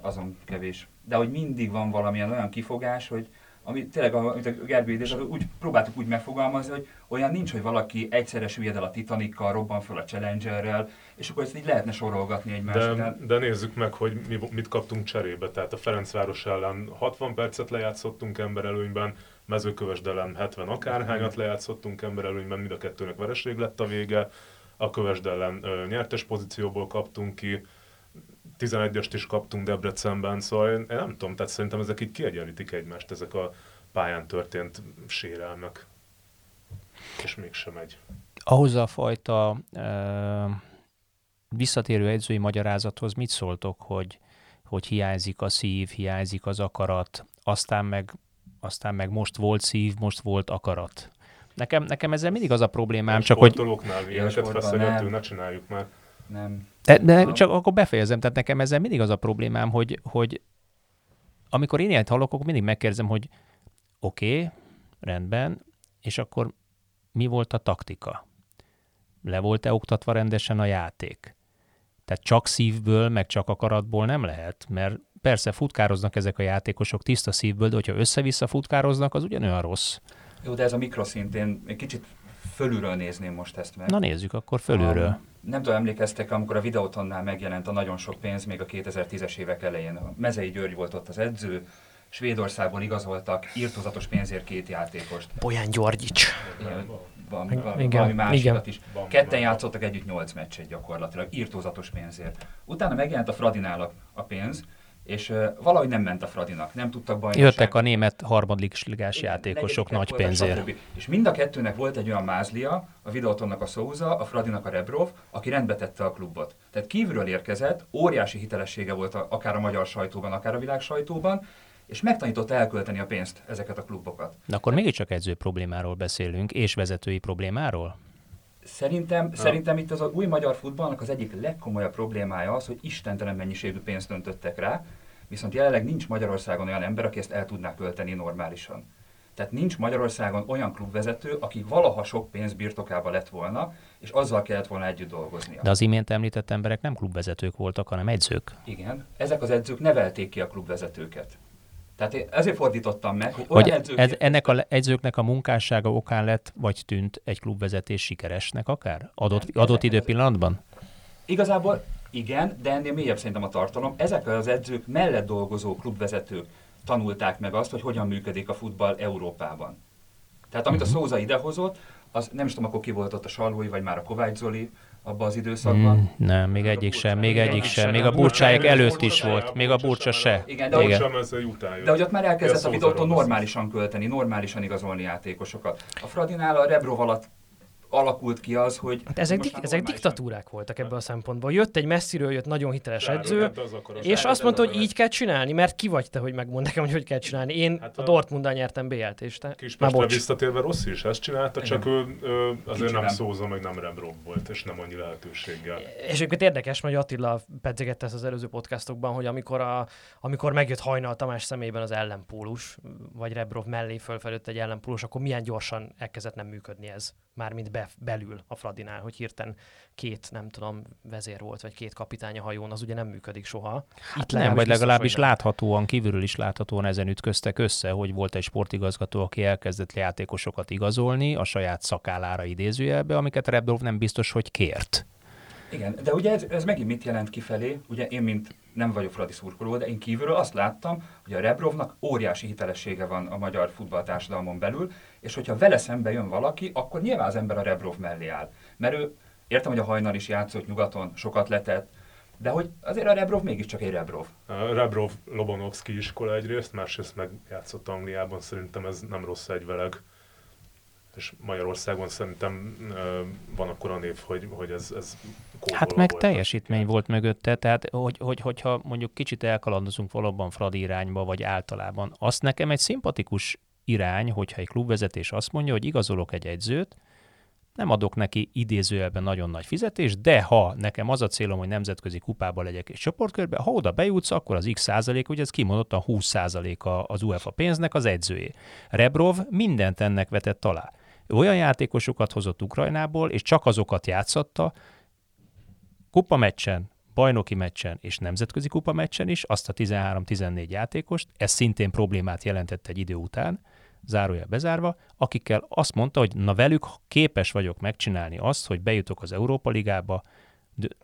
Azon kevés. De hogy mindig van valamilyen olyan kifogás, hogy ami tényleg, amit a Gerbi idéz, úgy próbáltuk úgy megfogalmazni, hogy olyan nincs, hogy valaki egyszerre süllyed el a Titanikkal, robban föl a Challengerrel, és akkor ezt így lehetne sorolgatni egymás de, de nézzük meg, hogy mi, mit kaptunk cserébe. Tehát a Ferencváros ellen 60 percet lejátszottunk emberelőnyben, Mezőkövesd ellen 70 akárhányat lejátszottunk emberelőnyben, mind a kettőnek vereség lett a vége, a Kövesd ellen ö, nyertes pozícióból kaptunk ki, 11-est is kaptunk Debrecenben, szóval én, én nem tudom, tehát szerintem ezek így kiegyenlítik egymást, ezek a pályán történt sérelmek. És mégsem megy. Ahhoz a fajta uh, visszatérő edzői magyarázathoz mit szóltok, hogy, hogy hiányzik a szív, hiányzik az akarat, aztán meg, aztán meg most volt szív, most volt akarat. Nekem, nekem ezzel mindig az a problémám, csak hogy... ilyeneket feszegetünk, ne csináljuk már nem. De, de csak akkor befejezem, tehát nekem ezzel mindig az a problémám, hogy, hogy amikor én ilyet hallok, akkor mindig megkérdezem, hogy oké, okay, rendben, és akkor mi volt a taktika? Le volt-e oktatva rendesen a játék? Tehát csak szívből, meg csak akaratból nem lehet, mert persze futkároznak ezek a játékosok tiszta szívből, de hogyha össze-vissza futkároznak, az ugyanolyan rossz. Jó, de ez a mikroszint, én egy kicsit fölülről nézném most ezt meg. Na nézzük akkor fölülről. A, nem tudom, emlékeztek, amikor a videótonnál megjelent a nagyon sok pénz még a 2010-es évek elején. A Mezei György volt ott az edző, Svédországból igazoltak írtozatos pénzért két játékost. Bolyán Györgyics. Valami, valami, igen, valami másikat igen. is. Ketten játszottak együtt nyolc meccset gyakorlatilag, írtózatos pénzért. Utána megjelent a Fradinál a, a pénz, és uh, valahogy nem ment a Fradinak, nem tudtak bajnokság. Jöttek a német harmadligás játékosok nagy pénzért. És mind a kettőnek volt egy olyan mázlia, a Videotonnak a Souza, a Fradinak a Rebrov, aki rendbe tette a klubot. Tehát kívülről érkezett, óriási hitelessége volt a, akár a magyar sajtóban, akár a világ sajtóban, és megtanította elkölteni a pénzt ezeket a klubokat. De akkor mégiscsak edző problémáról beszélünk, és vezetői problémáról? Szerintem, ha. szerintem itt az a új magyar futballnak az egyik legkomolyabb problémája az, hogy istentelen mennyiségű pénzt döntöttek rá, viszont jelenleg nincs Magyarországon olyan ember, aki ezt el tudná költeni normálisan. Tehát nincs Magyarországon olyan klubvezető, aki valaha sok pénz birtokába lett volna, és azzal kellett volna együtt dolgoznia. De az imént említett emberek nem klubvezetők voltak, hanem edzők. Igen, ezek az edzők nevelték ki a klubvezetőket. Tehát én ezért fordítottam meg, hogy Hogy olyan edzők... ez, ennek a edzőknek a munkássága okán lett, vagy tűnt egy klubvezetés sikeresnek akár? Adott, Nem, adott időpillanatban? Igazából igen, de ennél mélyebb szerintem a tartalom. Ezek az edzők mellett dolgozó klubvezetők tanulták meg azt, hogy hogyan működik a futball Európában. Tehát amit a Mhm. Szóza idehozott, az nem is tudom, akkor ki volt ott a Salvói, vagy már a Kovács Zoli abban az időszakban. Mm, nem, még egyik sem, még egyik sem. Még a burcsáik előtt is volt, még a burcsa se. Igen, de Igen. De hogy ott már elkezdett a Videótól normálisan költeni, normálisan igazolni játékosokat. A Fradinál a Rebrov alatt alakult ki az, hogy... Hát ezek, dik- ezek diktatúrák voltak ebből a szempontból. Jött egy messziről, jött nagyon hiteles Rád- edző, rád az és azt mondta, hogy így kell csinálni, mert ki vagy te, hogy megmond nekem, hogy hogy kell csinálni. Én Hát a a- Dortmunddal nyertem BL-t, és te... Már Kispestre visszatérve Rossi is ezt csinálta, csak ő, ő azért Kicsi nem szóza, meg nem Rebrov volt, és nem annyi lehetőséggel. És egyébként érdekes, hogy Attila pedzegette ezt az előző podcastokban, hogy amikor, a, amikor megjött Hajnal Tamás személyben az ellenpólus, vagy Rebrov mellé fölfelőtt egy ellenpólus, akkor milyen gyorsan elkezdett nem működni ez, mármint be, belül a Fradinál, hogy hirtelen két, nem tudom, vezér volt, vagy két kapitány a hajón, az ugye nem működik soha. Itt Nem, vagy legalábbis nem. láthatóan, kívülről is láthatóan ezen ütköztek össze, hogy volt egy sportigazgató, aki elkezdett játékosokat igazolni a saját szakálára idézőjelbe, amiket Rebrov nem biztos, hogy kért. Igen, de ugye ez, ez megint mit jelent kifelé? Ugye én, mint nem vagyok Fradi szurkoló, de én kívülről azt láttam, hogy a Rebrovnak óriási hitelessége van a magyar futballtársadalmon belül, és hogyha vele szembe jön valaki, akkor nyilván az ember a Rebrov mellé áll. Mert ő, értem, hogy a hajnal is játszott nyugaton, sokat letett, de hogy azért a Rebrov mégiscsak egy Rebrov. A Rebrov Lobanovski iskola egyrészt, másrészt meg játszott Angliában, szerintem ez nem rossz egyveleg. És Magyarországon szerintem van akkor a név, hogy, hogy ez, ez Hát meg volt. teljesítmény volt mögötte, tehát hogy, hogy, hogyha mondjuk kicsit elkalandozunk valóban Fradi irányba, vagy általában, azt nekem egy szimpatikus irány, hogyha egy klubvezetés azt mondja, hogy igazolok egy egyzőt, nem adok neki idézőjelben nagyon nagy fizetést, de ha nekem az a célom, hogy nemzetközi kupába legyek és csoportkörbe, ha oda bejutsz, akkor az x százalék, ugye ez kimondottan 20 százalék az UEFA pénznek az edzőjé. Rebrov mindent ennek vetett alá. Olyan játékosokat hozott Ukrajnából, és csak azokat játszatta, kupa meccsen, bajnoki meccsen és nemzetközi kupa meccsen is, azt a 13-14 játékost, ez szintén problémát jelentett egy idő után, zárójel bezárva, akikkel azt mondta, hogy na velük képes vagyok megcsinálni azt, hogy bejutok az Európa Ligába,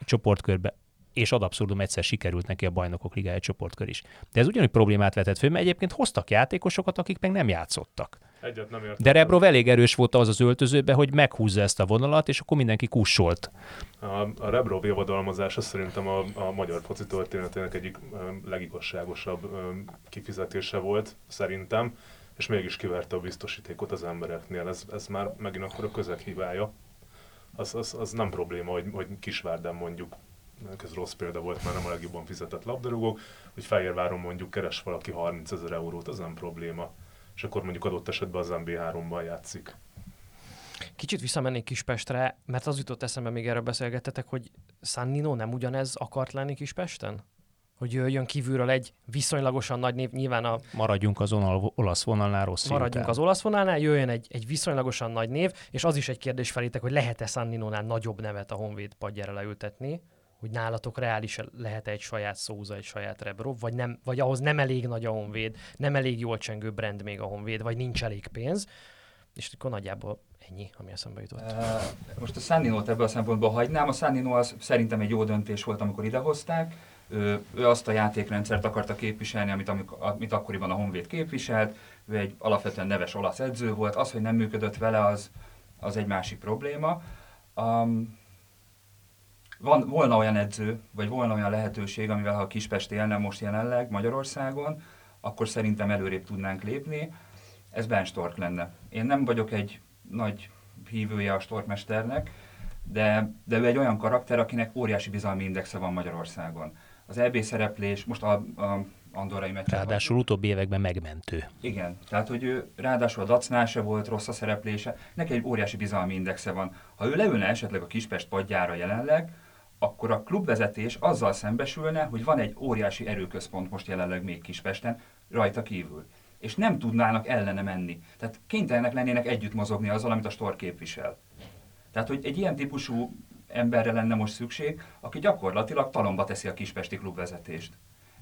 csoportkörbe, és ad abszurdum egyszer sikerült neki a bajnokok ligája csoportkör is. De ez ugyanúgy problémát vetett föl, mert egyébként hoztak játékosokat, akik meg nem játszottak. Egyet nem értem. De Rebrov elég erős volt az az öltözőbe, hogy meghúzza ezt a vonalat, és akkor mindenki kussolt. A, a Rebrov javadalmazása szerintem a, a magyar foci történetének egyik legigazságosabb kifizetése volt, szerintem, és mégis kiverte a biztosítékot az embereknél. Ez, ez már megint akkor a közeg hibája. Az, az, az nem probléma, hogy, hogy Kisvárdán mondjuk, ez rossz példa volt, már nem a legjobban fizetett labdarúgók, hogy Fehérváron mondjuk keres valaki 30 ezer eurót, az nem probléma. És akkor mondjuk adott esetben az MB3-ban játszik. Kicsit visszamennék Kispestre, mert az jutott eszembe, még erről beszélgettetek, hogy Sannino nem ugyanez akart lenni Kispesten? Hogy jöjjön kívülről egy viszonylagosan nagy név, nyilván a Maradjunk az onal, olasz vonalnál rossz maradjunk után. az olasz vonalnál, jöjjön egy, egy viszonylagosan nagy név, és az is egy kérdés felétek, hogy lehet-e Sanninónál nagyobb nevet a Honvéd padjára leültetni, hogy nálatok reális lehet egy saját Szóza, egy saját Rebrov, vagy, nem, vagy ahhoz nem elég nagy a Honvéd, nem elég jól csengő brand még a Honvéd, vagy nincs elég pénz, és akkor nagyjából ennyi, ami eszembe jutott. Most a Sanninót ebből a szempontból hagynám. A Sannino az szerintem egy jó döntés volt, amikor idehozták. Ő, ő azt a játékrendszert akarta képviselni, amit, amit akkoriban a Honvéd képviselt. Ő egy alapvetően neves olasz edző volt. Az, hogy nem működött vele, az, az egy másik probléma. Um, van, volna olyan edző, vagy volna olyan lehetőség, amivel ha a Kispest élne most jelenleg Magyarországon, akkor szerintem előrébb tudnánk lépni. Ez Ben Stork lenne. Én nem vagyok egy nagy hívője a Storkmesternek, de, de ő egy olyan karakter, akinek óriási bizalmi indexe van Magyarországon. Az EB szereplés, most a, a Andorrai meccsen. Ráadásul utóbbi években megmentő. Igen, tehát hogy ő ráadásul a Dacnál se volt rossz a szereplése, neki egy óriási bizalmi indexe van. Ha ő leülne esetleg a Kispest padjára jelenleg, akkor a klubvezetés azzal szembesülne, hogy van egy óriási erőközpont most jelenleg még Kispesten, rajta kívül. és nem tudnának ellene menni. Tehát kénytelenek lennének együtt mozogni azzal, amit a Stork képvisel. Tehát, hogy egy ilyen típusú emberre lenne most szükség, aki gyakorlatilag talomba teszi a kispesti klubvezetést.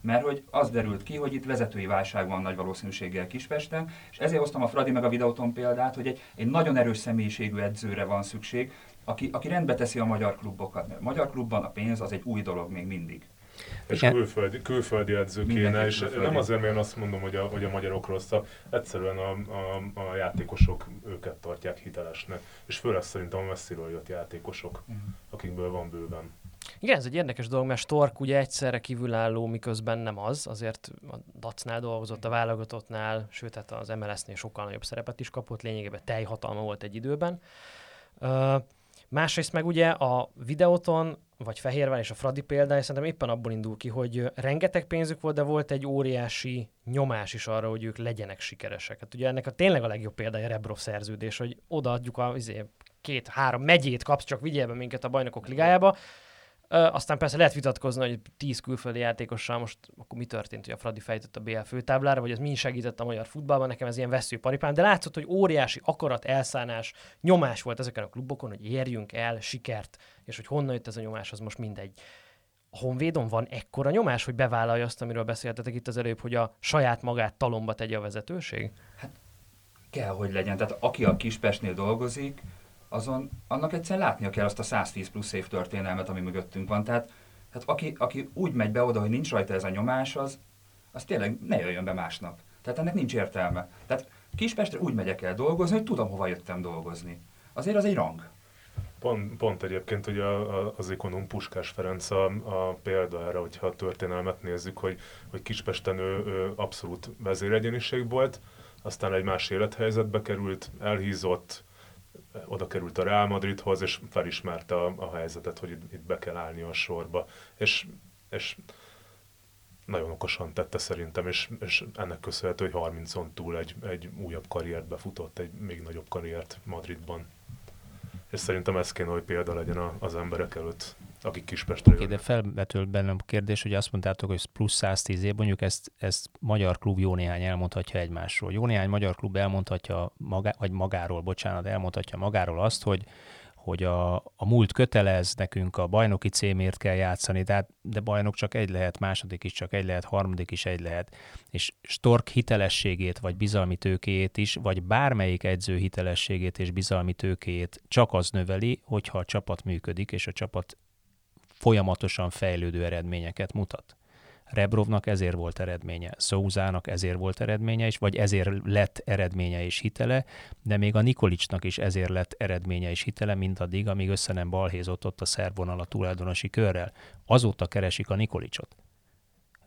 Mert hogy az derült ki, hogy itt vezetői válság van nagy valószínűséggel Kispesten, és ezért hoztam a Fradi meg a videóton példát, hogy egy, egy nagyon erős személyiségű edzőre van szükség, aki, aki rendbe teszi a magyar klubokat, mert a magyar klubban a pénz az egy új dolog még mindig. És külföldi, külföldi edző kéne, és külföldi. nem azért, mert én azt mondom, hogy a, hogy a magyarok rosszak, egyszerűen a, a, a játékosok őket tartják hitelesnek, és főleg szerintem a messziről jött játékosok, uh-huh. akikből van bőven. Igen, ez egy érdekes dolog, mert Stork ugye egyszerre kívülálló, miközben nem az, azért a Dacnál dolgozott, a válogatottnál, sőt, hát az MLS-nél sokkal nagyobb szerepet is kapott, lényegében teljhatalma volt egy időben. Uh, másrészt meg ugye a videóton vagy Fehérvár és a Fradi példája szerintem éppen abból indul ki, hogy rengeteg pénzük volt, de volt egy óriási nyomás is arra, hogy ők legyenek sikeresek. Hát ugye ennek a tényleg a legjobb példája Rebrov szerződés, hogy odaadjuk a izé, két-három megyét kapsz, csak vigyél be minket a bajnokok ligájába, aztán persze lehet vitatkozni, hogy 10 külföldi játékossal most akkor mi történt, hogy a Fradi fejtett a BL főtáblára, vagy ez mi segített a magyar futballban, nekem ez ilyen veszőparipám, de látszott, hogy óriási akarat, elszánás, nyomás volt ezeken a klubokon, hogy érjünk el sikert, és hogy honnan jött ez a nyomás, az most mindegy. A Honvédon van ekkora nyomás, hogy bevállalja azt, amiről beszéltetek itt az előbb, hogy a saját magát talomba tegye a vezetőség? Hát kell, hogy legyen. Tehát aki a Kispestnél dolgozik, azon annak egyszerűen látnia kell azt a 110 plusz év történelmet, ami mögöttünk van. Tehát, tehát aki, aki úgy megy be oda, hogy nincs rajta ez a nyomás, az, az tényleg ne jöjjön be másnap. Tehát ennek nincs értelme. Tehát Kispestre úgy megyek el dolgozni, hogy tudom, hova jöttem dolgozni. Azért az egy rang. Pont, pont egyébként a, az ikonom Puskás Ferenc a, a példa erre, hogyha a történelmet nézzük, hogy, hogy Kispesten ő, ő abszolút vezéregyéniség volt, aztán egy más élethelyzetbe került, elhízott, oda került a Real Madridhoz, és felismerte a, a helyzetet, hogy itt, itt be kell állni a sorba. És, és nagyon okosan tette szerintem, és, és ennek köszönhető, hogy 30-on túl egy, egy újabb karriert befutott, egy még nagyobb karriert Madridban. És szerintem ez kéne, hogy példa legyen az emberek előtt akik Kispestre okay, de felvetül bennem a kérdés, hogy azt mondtátok, hogy plusz 110 év, mondjuk ezt, ezt magyar klub jó néhány elmondhatja egymásról. Jó néhány magyar klub elmondhatja, magá, vagy magáról, bocsánat, elmondhatja magáról azt, hogy hogy a, a múlt kötelez, nekünk a bajnoki címért kell játszani, de, hát, de bajnok csak egy lehet, második is csak egy lehet, harmadik is egy lehet. És Stork hitelességét, vagy bizalmi tőkéjét is, vagy bármelyik edző hitelességét és bizalmi tőkéjét csak az növeli, hogyha a csapat működik, és a csapat folyamatosan fejlődő eredményeket mutat. Rebrovnak ezért volt eredménye, Szózának ezért volt eredménye is, vagy ezért lett eredménye és hitele, de még a Nikolicsnak is ezért lett eredménye és hitele, mint addig, amíg össze nem balhézott ott a szervonal a tulajdonosi körrel. Azóta keresik a Nikolicsot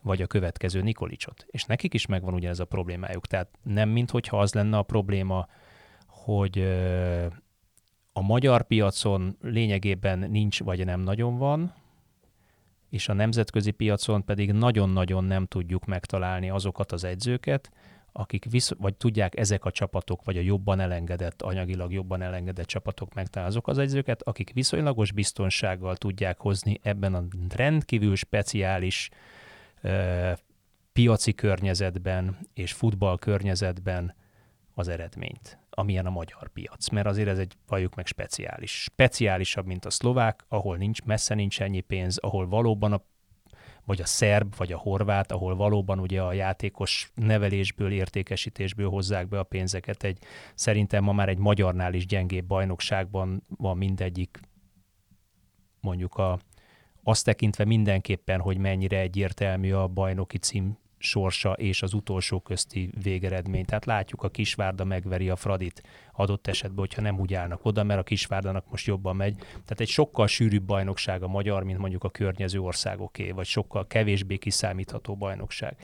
vagy a következő Nikolicsot. És nekik is megvan ugye ez a problémájuk. Tehát nem minthogyha az lenne a probléma, hogy a magyar piacon lényegében nincs vagy nem nagyon van, és a nemzetközi piacon pedig nagyon-nagyon nem tudjuk megtalálni azokat az edzőket, akik visz, vagy tudják ezek a csapatok, vagy a jobban elengedett, anyagilag jobban elengedett csapatok megtalálni azok az edzőket, akik viszonylagos biztonsággal tudják hozni ebben a rendkívül speciális uh, piaci környezetben és futball környezetben az eredményt amilyen a magyar piac, mert azért ez egy, valljuk meg, speciális. Speciálisabb, mint a szlovák, ahol nincs, messze nincs ennyi pénz, ahol valóban a vagy a szerb, vagy a horvát, ahol valóban ugye a játékos nevelésből, értékesítésből hozzák be a pénzeket. Egy, szerintem ma már egy magyarnál is gyengébb bajnokságban van mindegyik, mondjuk a, azt tekintve mindenképpen, hogy mennyire egyértelmű a bajnoki cím sorsa és az utolsó közti végeredmény. Tehát látjuk, a Kisvárda megveri a Fradit adott esetben, hogyha nem úgy állnak oda, mert a Kisvárdanak most jobban megy. Tehát egy sokkal sűrűbb bajnokság a magyar, mint mondjuk a környező országoké, vagy sokkal kevésbé kiszámítható bajnokság.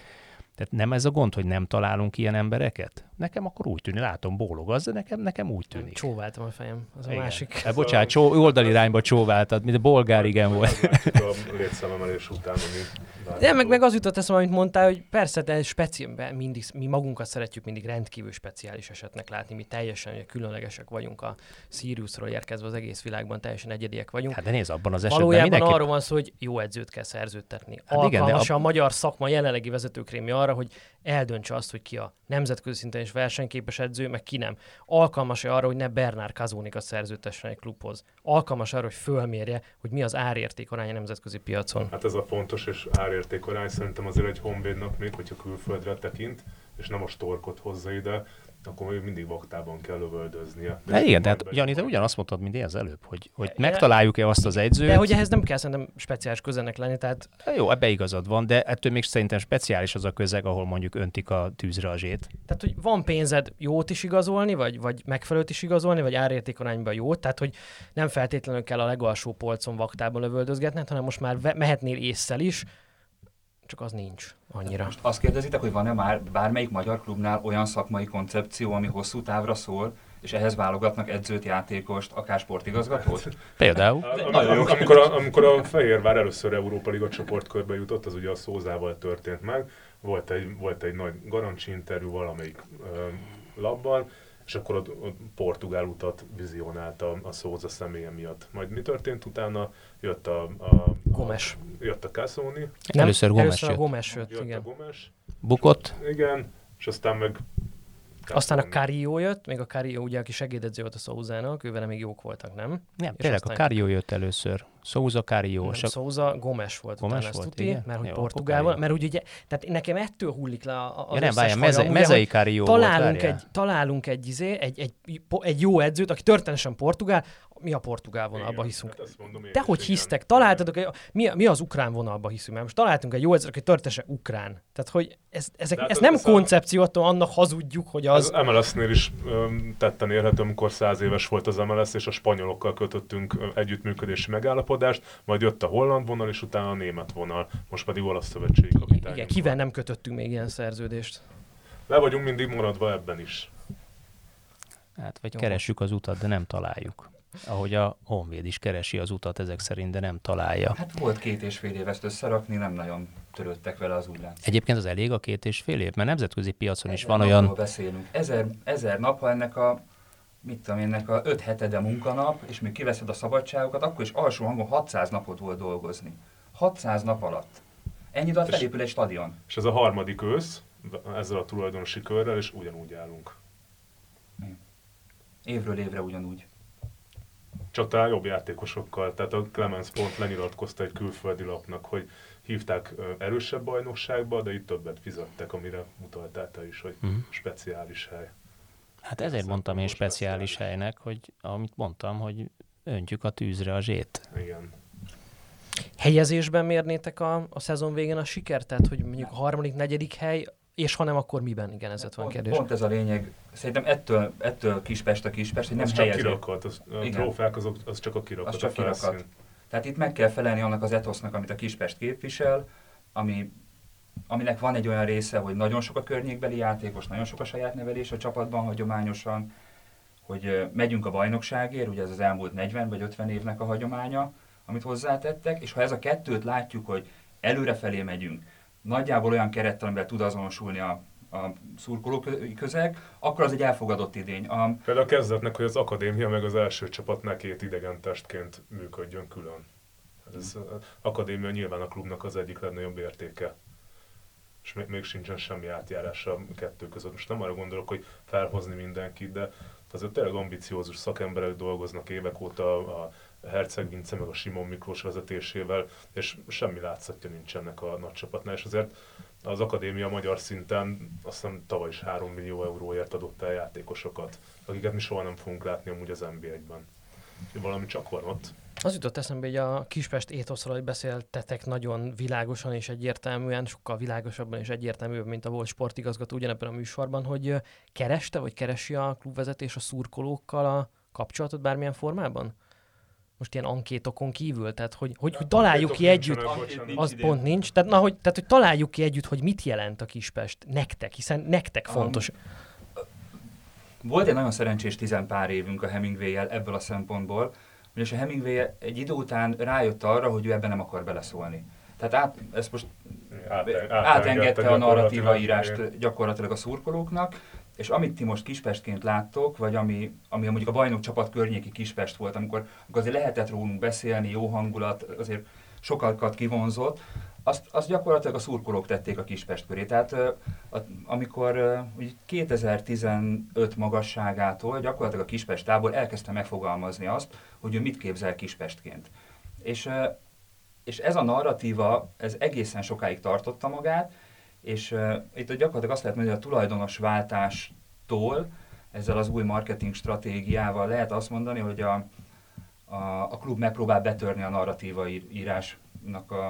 Tehát nem ez a gond, hogy nem találunk ilyen embereket? Nekem akkor úgy tűnik, látom, bólog az, de nekem, nekem úgy tűnik. Csóváltam a fejem, az igen. a másik. E, bocsánat, csó, oldalirányba csóváltad, mint a bolgár igen volt. A létszámemelés után, ami De meg, meg az jutott eszembe, amit mondtál, hogy persze, de speci- mindig, mi magunkat szeretjük mindig rendkívül speciális esetnek látni, mi teljesen ugye, különlegesek vagyunk a Siriusról érkezve az egész világban, teljesen egyediek vagyunk. Hát de nézd, abban az esetben Valójában mindenki... arról van szó, hogy jó edzőt kell szerződtetni. Hát igen, de a... a magyar szakma jelenlegi vezetőkrémi arra, hogy eldöntse azt, hogy ki a nemzetközi szinten is versenyképes edző, meg ki nem. Alkalmas-e arra, hogy ne Bernard Kazónikat szerződtessen egy klubhoz? Alkalmas arra, hogy fölmérje, hogy mi az árérték aránya nemzetközi piacon? Hát ez a fontos, és árérték arány szerintem azért egy honvédnak még, hogyha külföldre tekint, és nem a storkot hozza ide, akkor még mindig vaktában kell lövöldöznie. De igen, tehát Jani, te ugyanazt mondtad, mint én az előbb, hogy, hogy megtaláljuk-e azt az edzőt. De hogy ehhez nem kell szerintem speciális közenek lenni, tehát... Jó, ebbe igazad van, de ettől még szerintem speciális az a közeg, ahol mondjuk öntik a tűzre a zsét. Tehát, hogy van pénzed jót is igazolni, vagy, vagy megfelelőt is igazolni, vagy árértékarányban jót, tehát, hogy nem feltétlenül kell a legalsó polcon vaktában lövöldözgetned, hanem most már mehetnél észszel is, csak az nincs annyira. Most azt kérdezitek, hogy van-e már bármelyik magyar klubnál olyan szakmai koncepció, ami hosszú távra szól, és ehhez válogatnak edzőt, játékost, akár sportigazgatót? Például. Amikor, amikor, a, amikor a Fehérvár először Európa Liga csoportkörbe jutott, az ugye a Szózával történt meg. Volt egy, volt egy nagy garancsi interjú valamelyik uh, labban, és akkor ott, ott portugál utat vizionálta a Szóza személye miatt. Majd mi történt utána? Jött a, a, Gomes. A, jött a Cassoni. Először Gomes először jött. a Gomes jött, jött igen. a Gomes. Bukott. Igen, és aztán meg aztán a Cario jött, még a Cario ugye, aki segédedző volt a Szózának, ővele még jók voltak, nem? Nem, és tényleg a Cario jött először. Souza, Cario. Nem, Csak... Souza, Gomes volt Gomes volt, tuti, igen? mert hogy Jó, portugál van, mert úgy ugye, tehát nekem ettől hullik le a, a ja, nem, várjál, meze, hajam, mezei ugye, Cario találunk volt, egy, találunk egy, izé, egy, egy, egy jó edzőt, aki történetesen portugál, mi a portugál vonalba hiszünk. Hát mondom én De hogy igen. hisztek? Találtatok, egy, mi, mi az ukrán vonalba hiszünk? Mert most találtunk egy jó edzőt, aki történetesen ukrán. Tehát, hogy ez, ezek, hát ez ez- nem ez koncepció, attól annak hazudjuk, hogy az... Az MLS-nél is öm, tetten érhető, amikor száz éves volt az MLS, és a spanyolokkal kötöttünk együttműködési megállapodást, majd jött a holland vonal, és utána a német vonal, most pedig olasz szövetségi kapitány. Igen, kivel nem kötöttünk még ilyen szerződést? Le vagyunk mindig maradva ebben is. Hát, vagy Jó. keressük az utat, de nem találjuk. Ahogy a Honvéd is keresi az utat ezek szerint, de nem találja. Hát volt két és fél év ezt összerakni, nem nagyon törődtek vele az úgy látszik. Egyébként az elég a két és fél év, mert nemzetközi piacon is Ezer van napról olyan... beszélünk. Ezer, ezer nap, ha ennek a mit tudom én, ennek a öt hetede munkanap, és még kiveszed a szabadságokat, akkor is alsó hangon 600 napot volt dolgozni. 600 nap alatt. Ennyi alatt És- felépül egy stadion. És ez a harmadik ősz, ezzel a tulajdonosi körrel, és ugyanúgy állunk. Évről évre ugyanúgy. Csak talán jobb játékosokkal. Tehát a Clemens pont lenyilatkozta egy külföldi lapnak, hogy hívták erősebb bajnokságba, de itt többet fizettek, amire utaltál te is, hogy Mhm. speciális hely. Hát ezért mondtam én speciális speciális. helynek, hogy amit mondtam, hogy öntjük a tűzre a zsét. Igen. Helyezésben mérnétek a, a szezon végén a sikert? Tehát, hogy mondjuk a harmadik, negyedik hely, és ha nem, akkor miben? Igen, ez van kérdés. pont ez a lényeg. Szerintem ettől, ettől Kispest a Kispest, hogy nem az csak helyező. kirakat, az, a Igen. trófák azok, az csak a kirakat, Az csak a kirakat. Tehát itt meg kell felelni annak az etosznak, amit a Kispest képvisel, ami, aminek van egy olyan része, hogy nagyon sok a környékbeli játékos, nagyon sok a saját nevelés a csapatban hagyományosan, hogy megyünk a bajnokságért, ugye ez az elmúlt 40 vagy 50 évnek a hagyománya, amit hozzátettek, és ha ez a kettőt látjuk, hogy előrefelé megyünk, nagyjából olyan kerettel, amivel tud azonosulni a, a szurkoló kö- közeg, akkor az egy elfogadott idény. A, Például a kezdetnek, hogy az akadémia meg az első csapatnál két idegen testként működjön külön. Ez az akadémia nyilván a klubnak az egyik legnagyobb értéke. És még, még sincsen semmi átjárás a kettő között. Most nem arra gondolok, hogy felhozni mindenkit, de azért tényleg ambiciózus szakemberek dolgoznak évek óta a Herceg Vince meg a Simon Miklós vezetésével, és semmi látszatja nincs ennek a nagy csapatnál, és azért az akadémia magyar szinten azt hiszem tavaly is 3 millió euróért adott el játékosokat, akiket mi soha nem fogunk látni amúgy az NB1-ben. Valami csak van ott. Az jutott eszembe, hogy a Kispest étoszról, hogy beszéltetek nagyon világosan és egyértelműen, sokkal világosabban és egyértelműbb, mint a volt sportigazgató ugyanebben a műsorban, hogy kereste, vagy keresi a klubvezetés a szurkolókkal a kapcsolatot bármilyen formában? Most ilyen ankétokon kívül, tehát hogy, hogy, hogy találjuk ki együtt, az pont nincs, tehát, na, hogy, tehát hogy találjuk ki együtt, hogy mit jelent a Kispest nektek, hiszen nektek Um, fontos. Volt egy nagyon szerencsés tizenpár évünk a Hemingway-jel ebből a szempontból, ugyanis a Hemingway egy idő után rájött arra, hogy ő ebben nem akar beleszólni. Tehát át, ezt most Áte- átengedte a narratíva írást gyakorlatilag a szurkolóknak, és amit ti most Kispestként láttok, vagy ami, ami mondjuk a bajnok csapat környéki Kispest volt, amikor, amikor azért lehetett rólunk beszélni, jó hangulat, azért sokakat kivonzott, azt, azt gyakorlatilag a szurkolók tették a Kispest köré. Tehát amikor úgy 2015 magasságától gyakorlatilag a Kispest tábor elkezdte megfogalmazni azt, hogy ő mit képzel Kispestként. És, és ez a narratíva, ez egészen sokáig tartotta magát, és itt gyakorlatilag azt lehet mondani, hogy a tulajdonos váltástól ezzel az új marketing stratégiával lehet azt mondani, hogy a, a, a klub megpróbál betörni a narratíva írásnak a,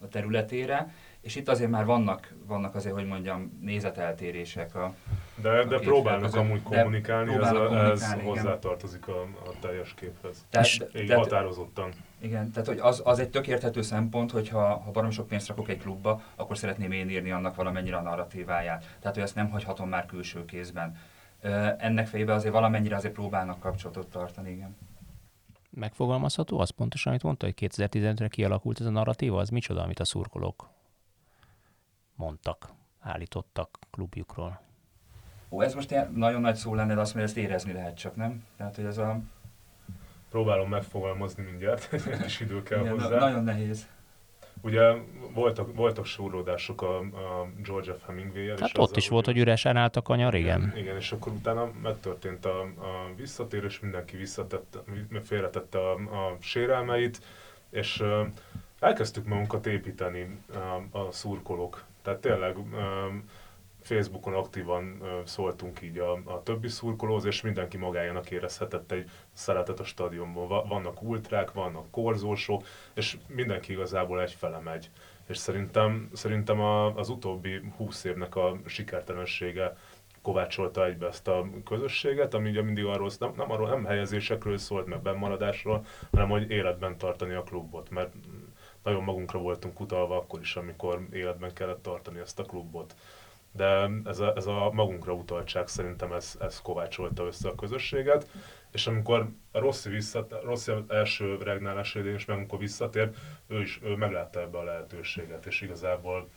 a területére, és itt azért már vannak, vannak azért, hogy mondjam, nézeteltérések a De, de a próbálnak között. amúgy De kommunikálni, ez, a, ez kommunikálni, igen. hozzátartozik a, a teljes képhez. Tehát, És Így tehát, határozottan. Igen, tehát hogy az, az egy tök érthető szempont, hogy ha, ha barom sok pénzt rakok egy klubba, akkor szeretném én írni annak valamennyire a narratíváját. Tehát, hogy ezt nem hagyhatom már külső kézben. Ennek fejében azért valamennyire azért próbálnak kapcsolatot tartani, igen. Megfogalmazható az pontosan, amit mondta, hogy 2015-re kialakult ez a narratíva, az micsoda, amit a szurkolók mondtak, állítottak klubjukról. Ó, ez most ilyen nagyon nagy szó lenne, de azt mondja, ezt érezni lehet csak, nem? Tehát, hogy ez a... Próbálom megfogalmazni mindjárt, egy kis idő kell igen, hozzá. na, nagyon nehéz. Ugye voltak, voltak súrlódások a, a Georgia Hemingway-el. Hát és ott is volt, hogy üresen állt a kanyar, igen. Igen, és akkor utána megtörtént a, a visszatérés, mindenki visszatette, félretette a, a sérelmeit, és uh, elkezdtük magunkat építeni uh, a szurkolók. Tehát tényleg uh, Facebookon aktívan szóltunk így a, a többi szurkolóhoz, és mindenki magájának érezhetett egy szeretet a stadionban. Va- Vannak ultrák, vannak korzósok, és mindenki igazából egyfele megy. És szerintem, szerintem a, az utóbbi húsz évnek a sikertelensége kovácsolta egybe ezt a közösséget, ami ugye mindig arról, nem, nem, arról, nem helyezésekről szólt, meg bennmaradásról, hanem hogy életben tartani a klubot, mert nagyon magunkra voltunk utalva akkor is, amikor életben kellett tartani ezt a klubot. De ez a, ez a magunkra utaltság szerintem ez, ez kovácsolta össze a közösséget, és amikor a Rossi, visszat, Rossi első regnálás idején is meg amikor visszatért, ő is ő meglátta ebbe a lehetőséget, és igazából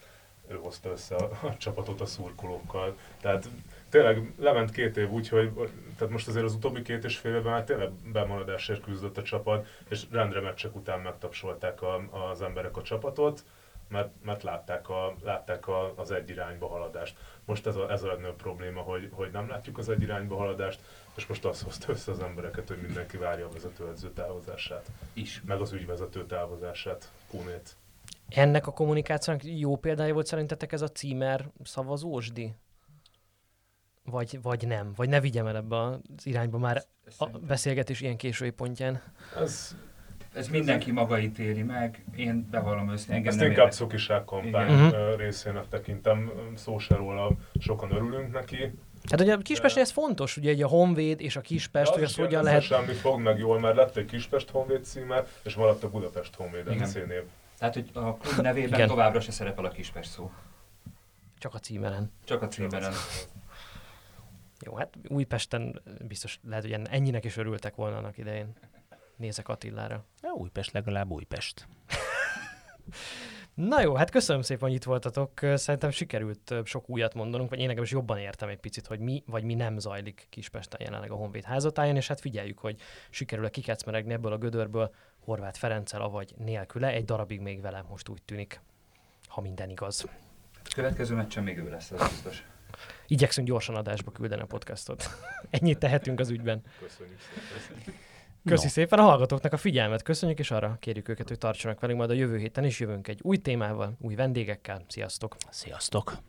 ő hozta össze a, a csapatot a szurkolókkal. Tehát tényleg lement két év úgy, hogy tehát most azért az utóbbi két és fél évben már tényleg bemaradásért küzdött a csapat, és rendre meccsek után megtapsolták a, az emberek a csapatot, mert, mert látták, a, látták a, az egy irányba haladást. Most ez a, ez a legnagyobb probléma, hogy, hogy nem látjuk az egy irányba haladást, és most azt hozta össze az embereket, hogy mindenki várja a vezetőedző távozását, Is. meg az ügyvezető távozását, Kunét. Ennek a kommunikációnak jó példája volt szerintetek ez a címer szavazósdi? Vagy, vagy nem? Vagy ne vigyem el ebbe az irányba már a beszélgetés ilyen késői pontján? Ez, Ez mindenki maga ítéli meg, én bevallom őszintén, engem ezt nem inkább szokiság kampány Igen. ö, részének tekintem, szó se róla, sokan örülünk neki. Hát ugye a Kispestnél ez fontos, ugye egy a Honvéd és a Kispest, hogy ezt hogyan lehet... Semmi fog meg jól, mert lett egy Kispest Honvéd címe, és maradt a Budapest Honvéd Igen. MC név. Tehát, hogy a klub nevében Igen. továbbra se szerepel a Kispest szó. Csak a címeren. Csak a címeren. Jó, hát Újpesten biztos lehet, hogy ennyinek is örültek volna annak idején. Nézek Attilára. Ja, Újpest legalább Újpest. Na jó, hát köszönöm szépen, hogy itt voltatok. Szerintem sikerült sok újat mondanunk, vagy én nekem is jobban értem egy picit, hogy mi vagy mi nem zajlik Kispesten jelenleg a Honvéd házatáján, és hát figyeljük, hogy sikerül-e kikecmeregni ebből a gödörből Horváth Ferenccel, avagy nélküle. Egy darabig még velem most úgy tűnik, ha minden igaz. Következő meccsen még ő lesz, az biztos. Igyekszünk gyorsan adásba küldeni a podcastot. Ennyit tehetünk az ügyben. Köszönjük szépen. Köszi No. szépen a hallgatóknak a figyelmet, köszönjük, és arra kérjük őket, hogy tartsanak velünk majd a jövő héten is jövünk egy új témával, új vendégekkel. Sziasztok! Sziasztok!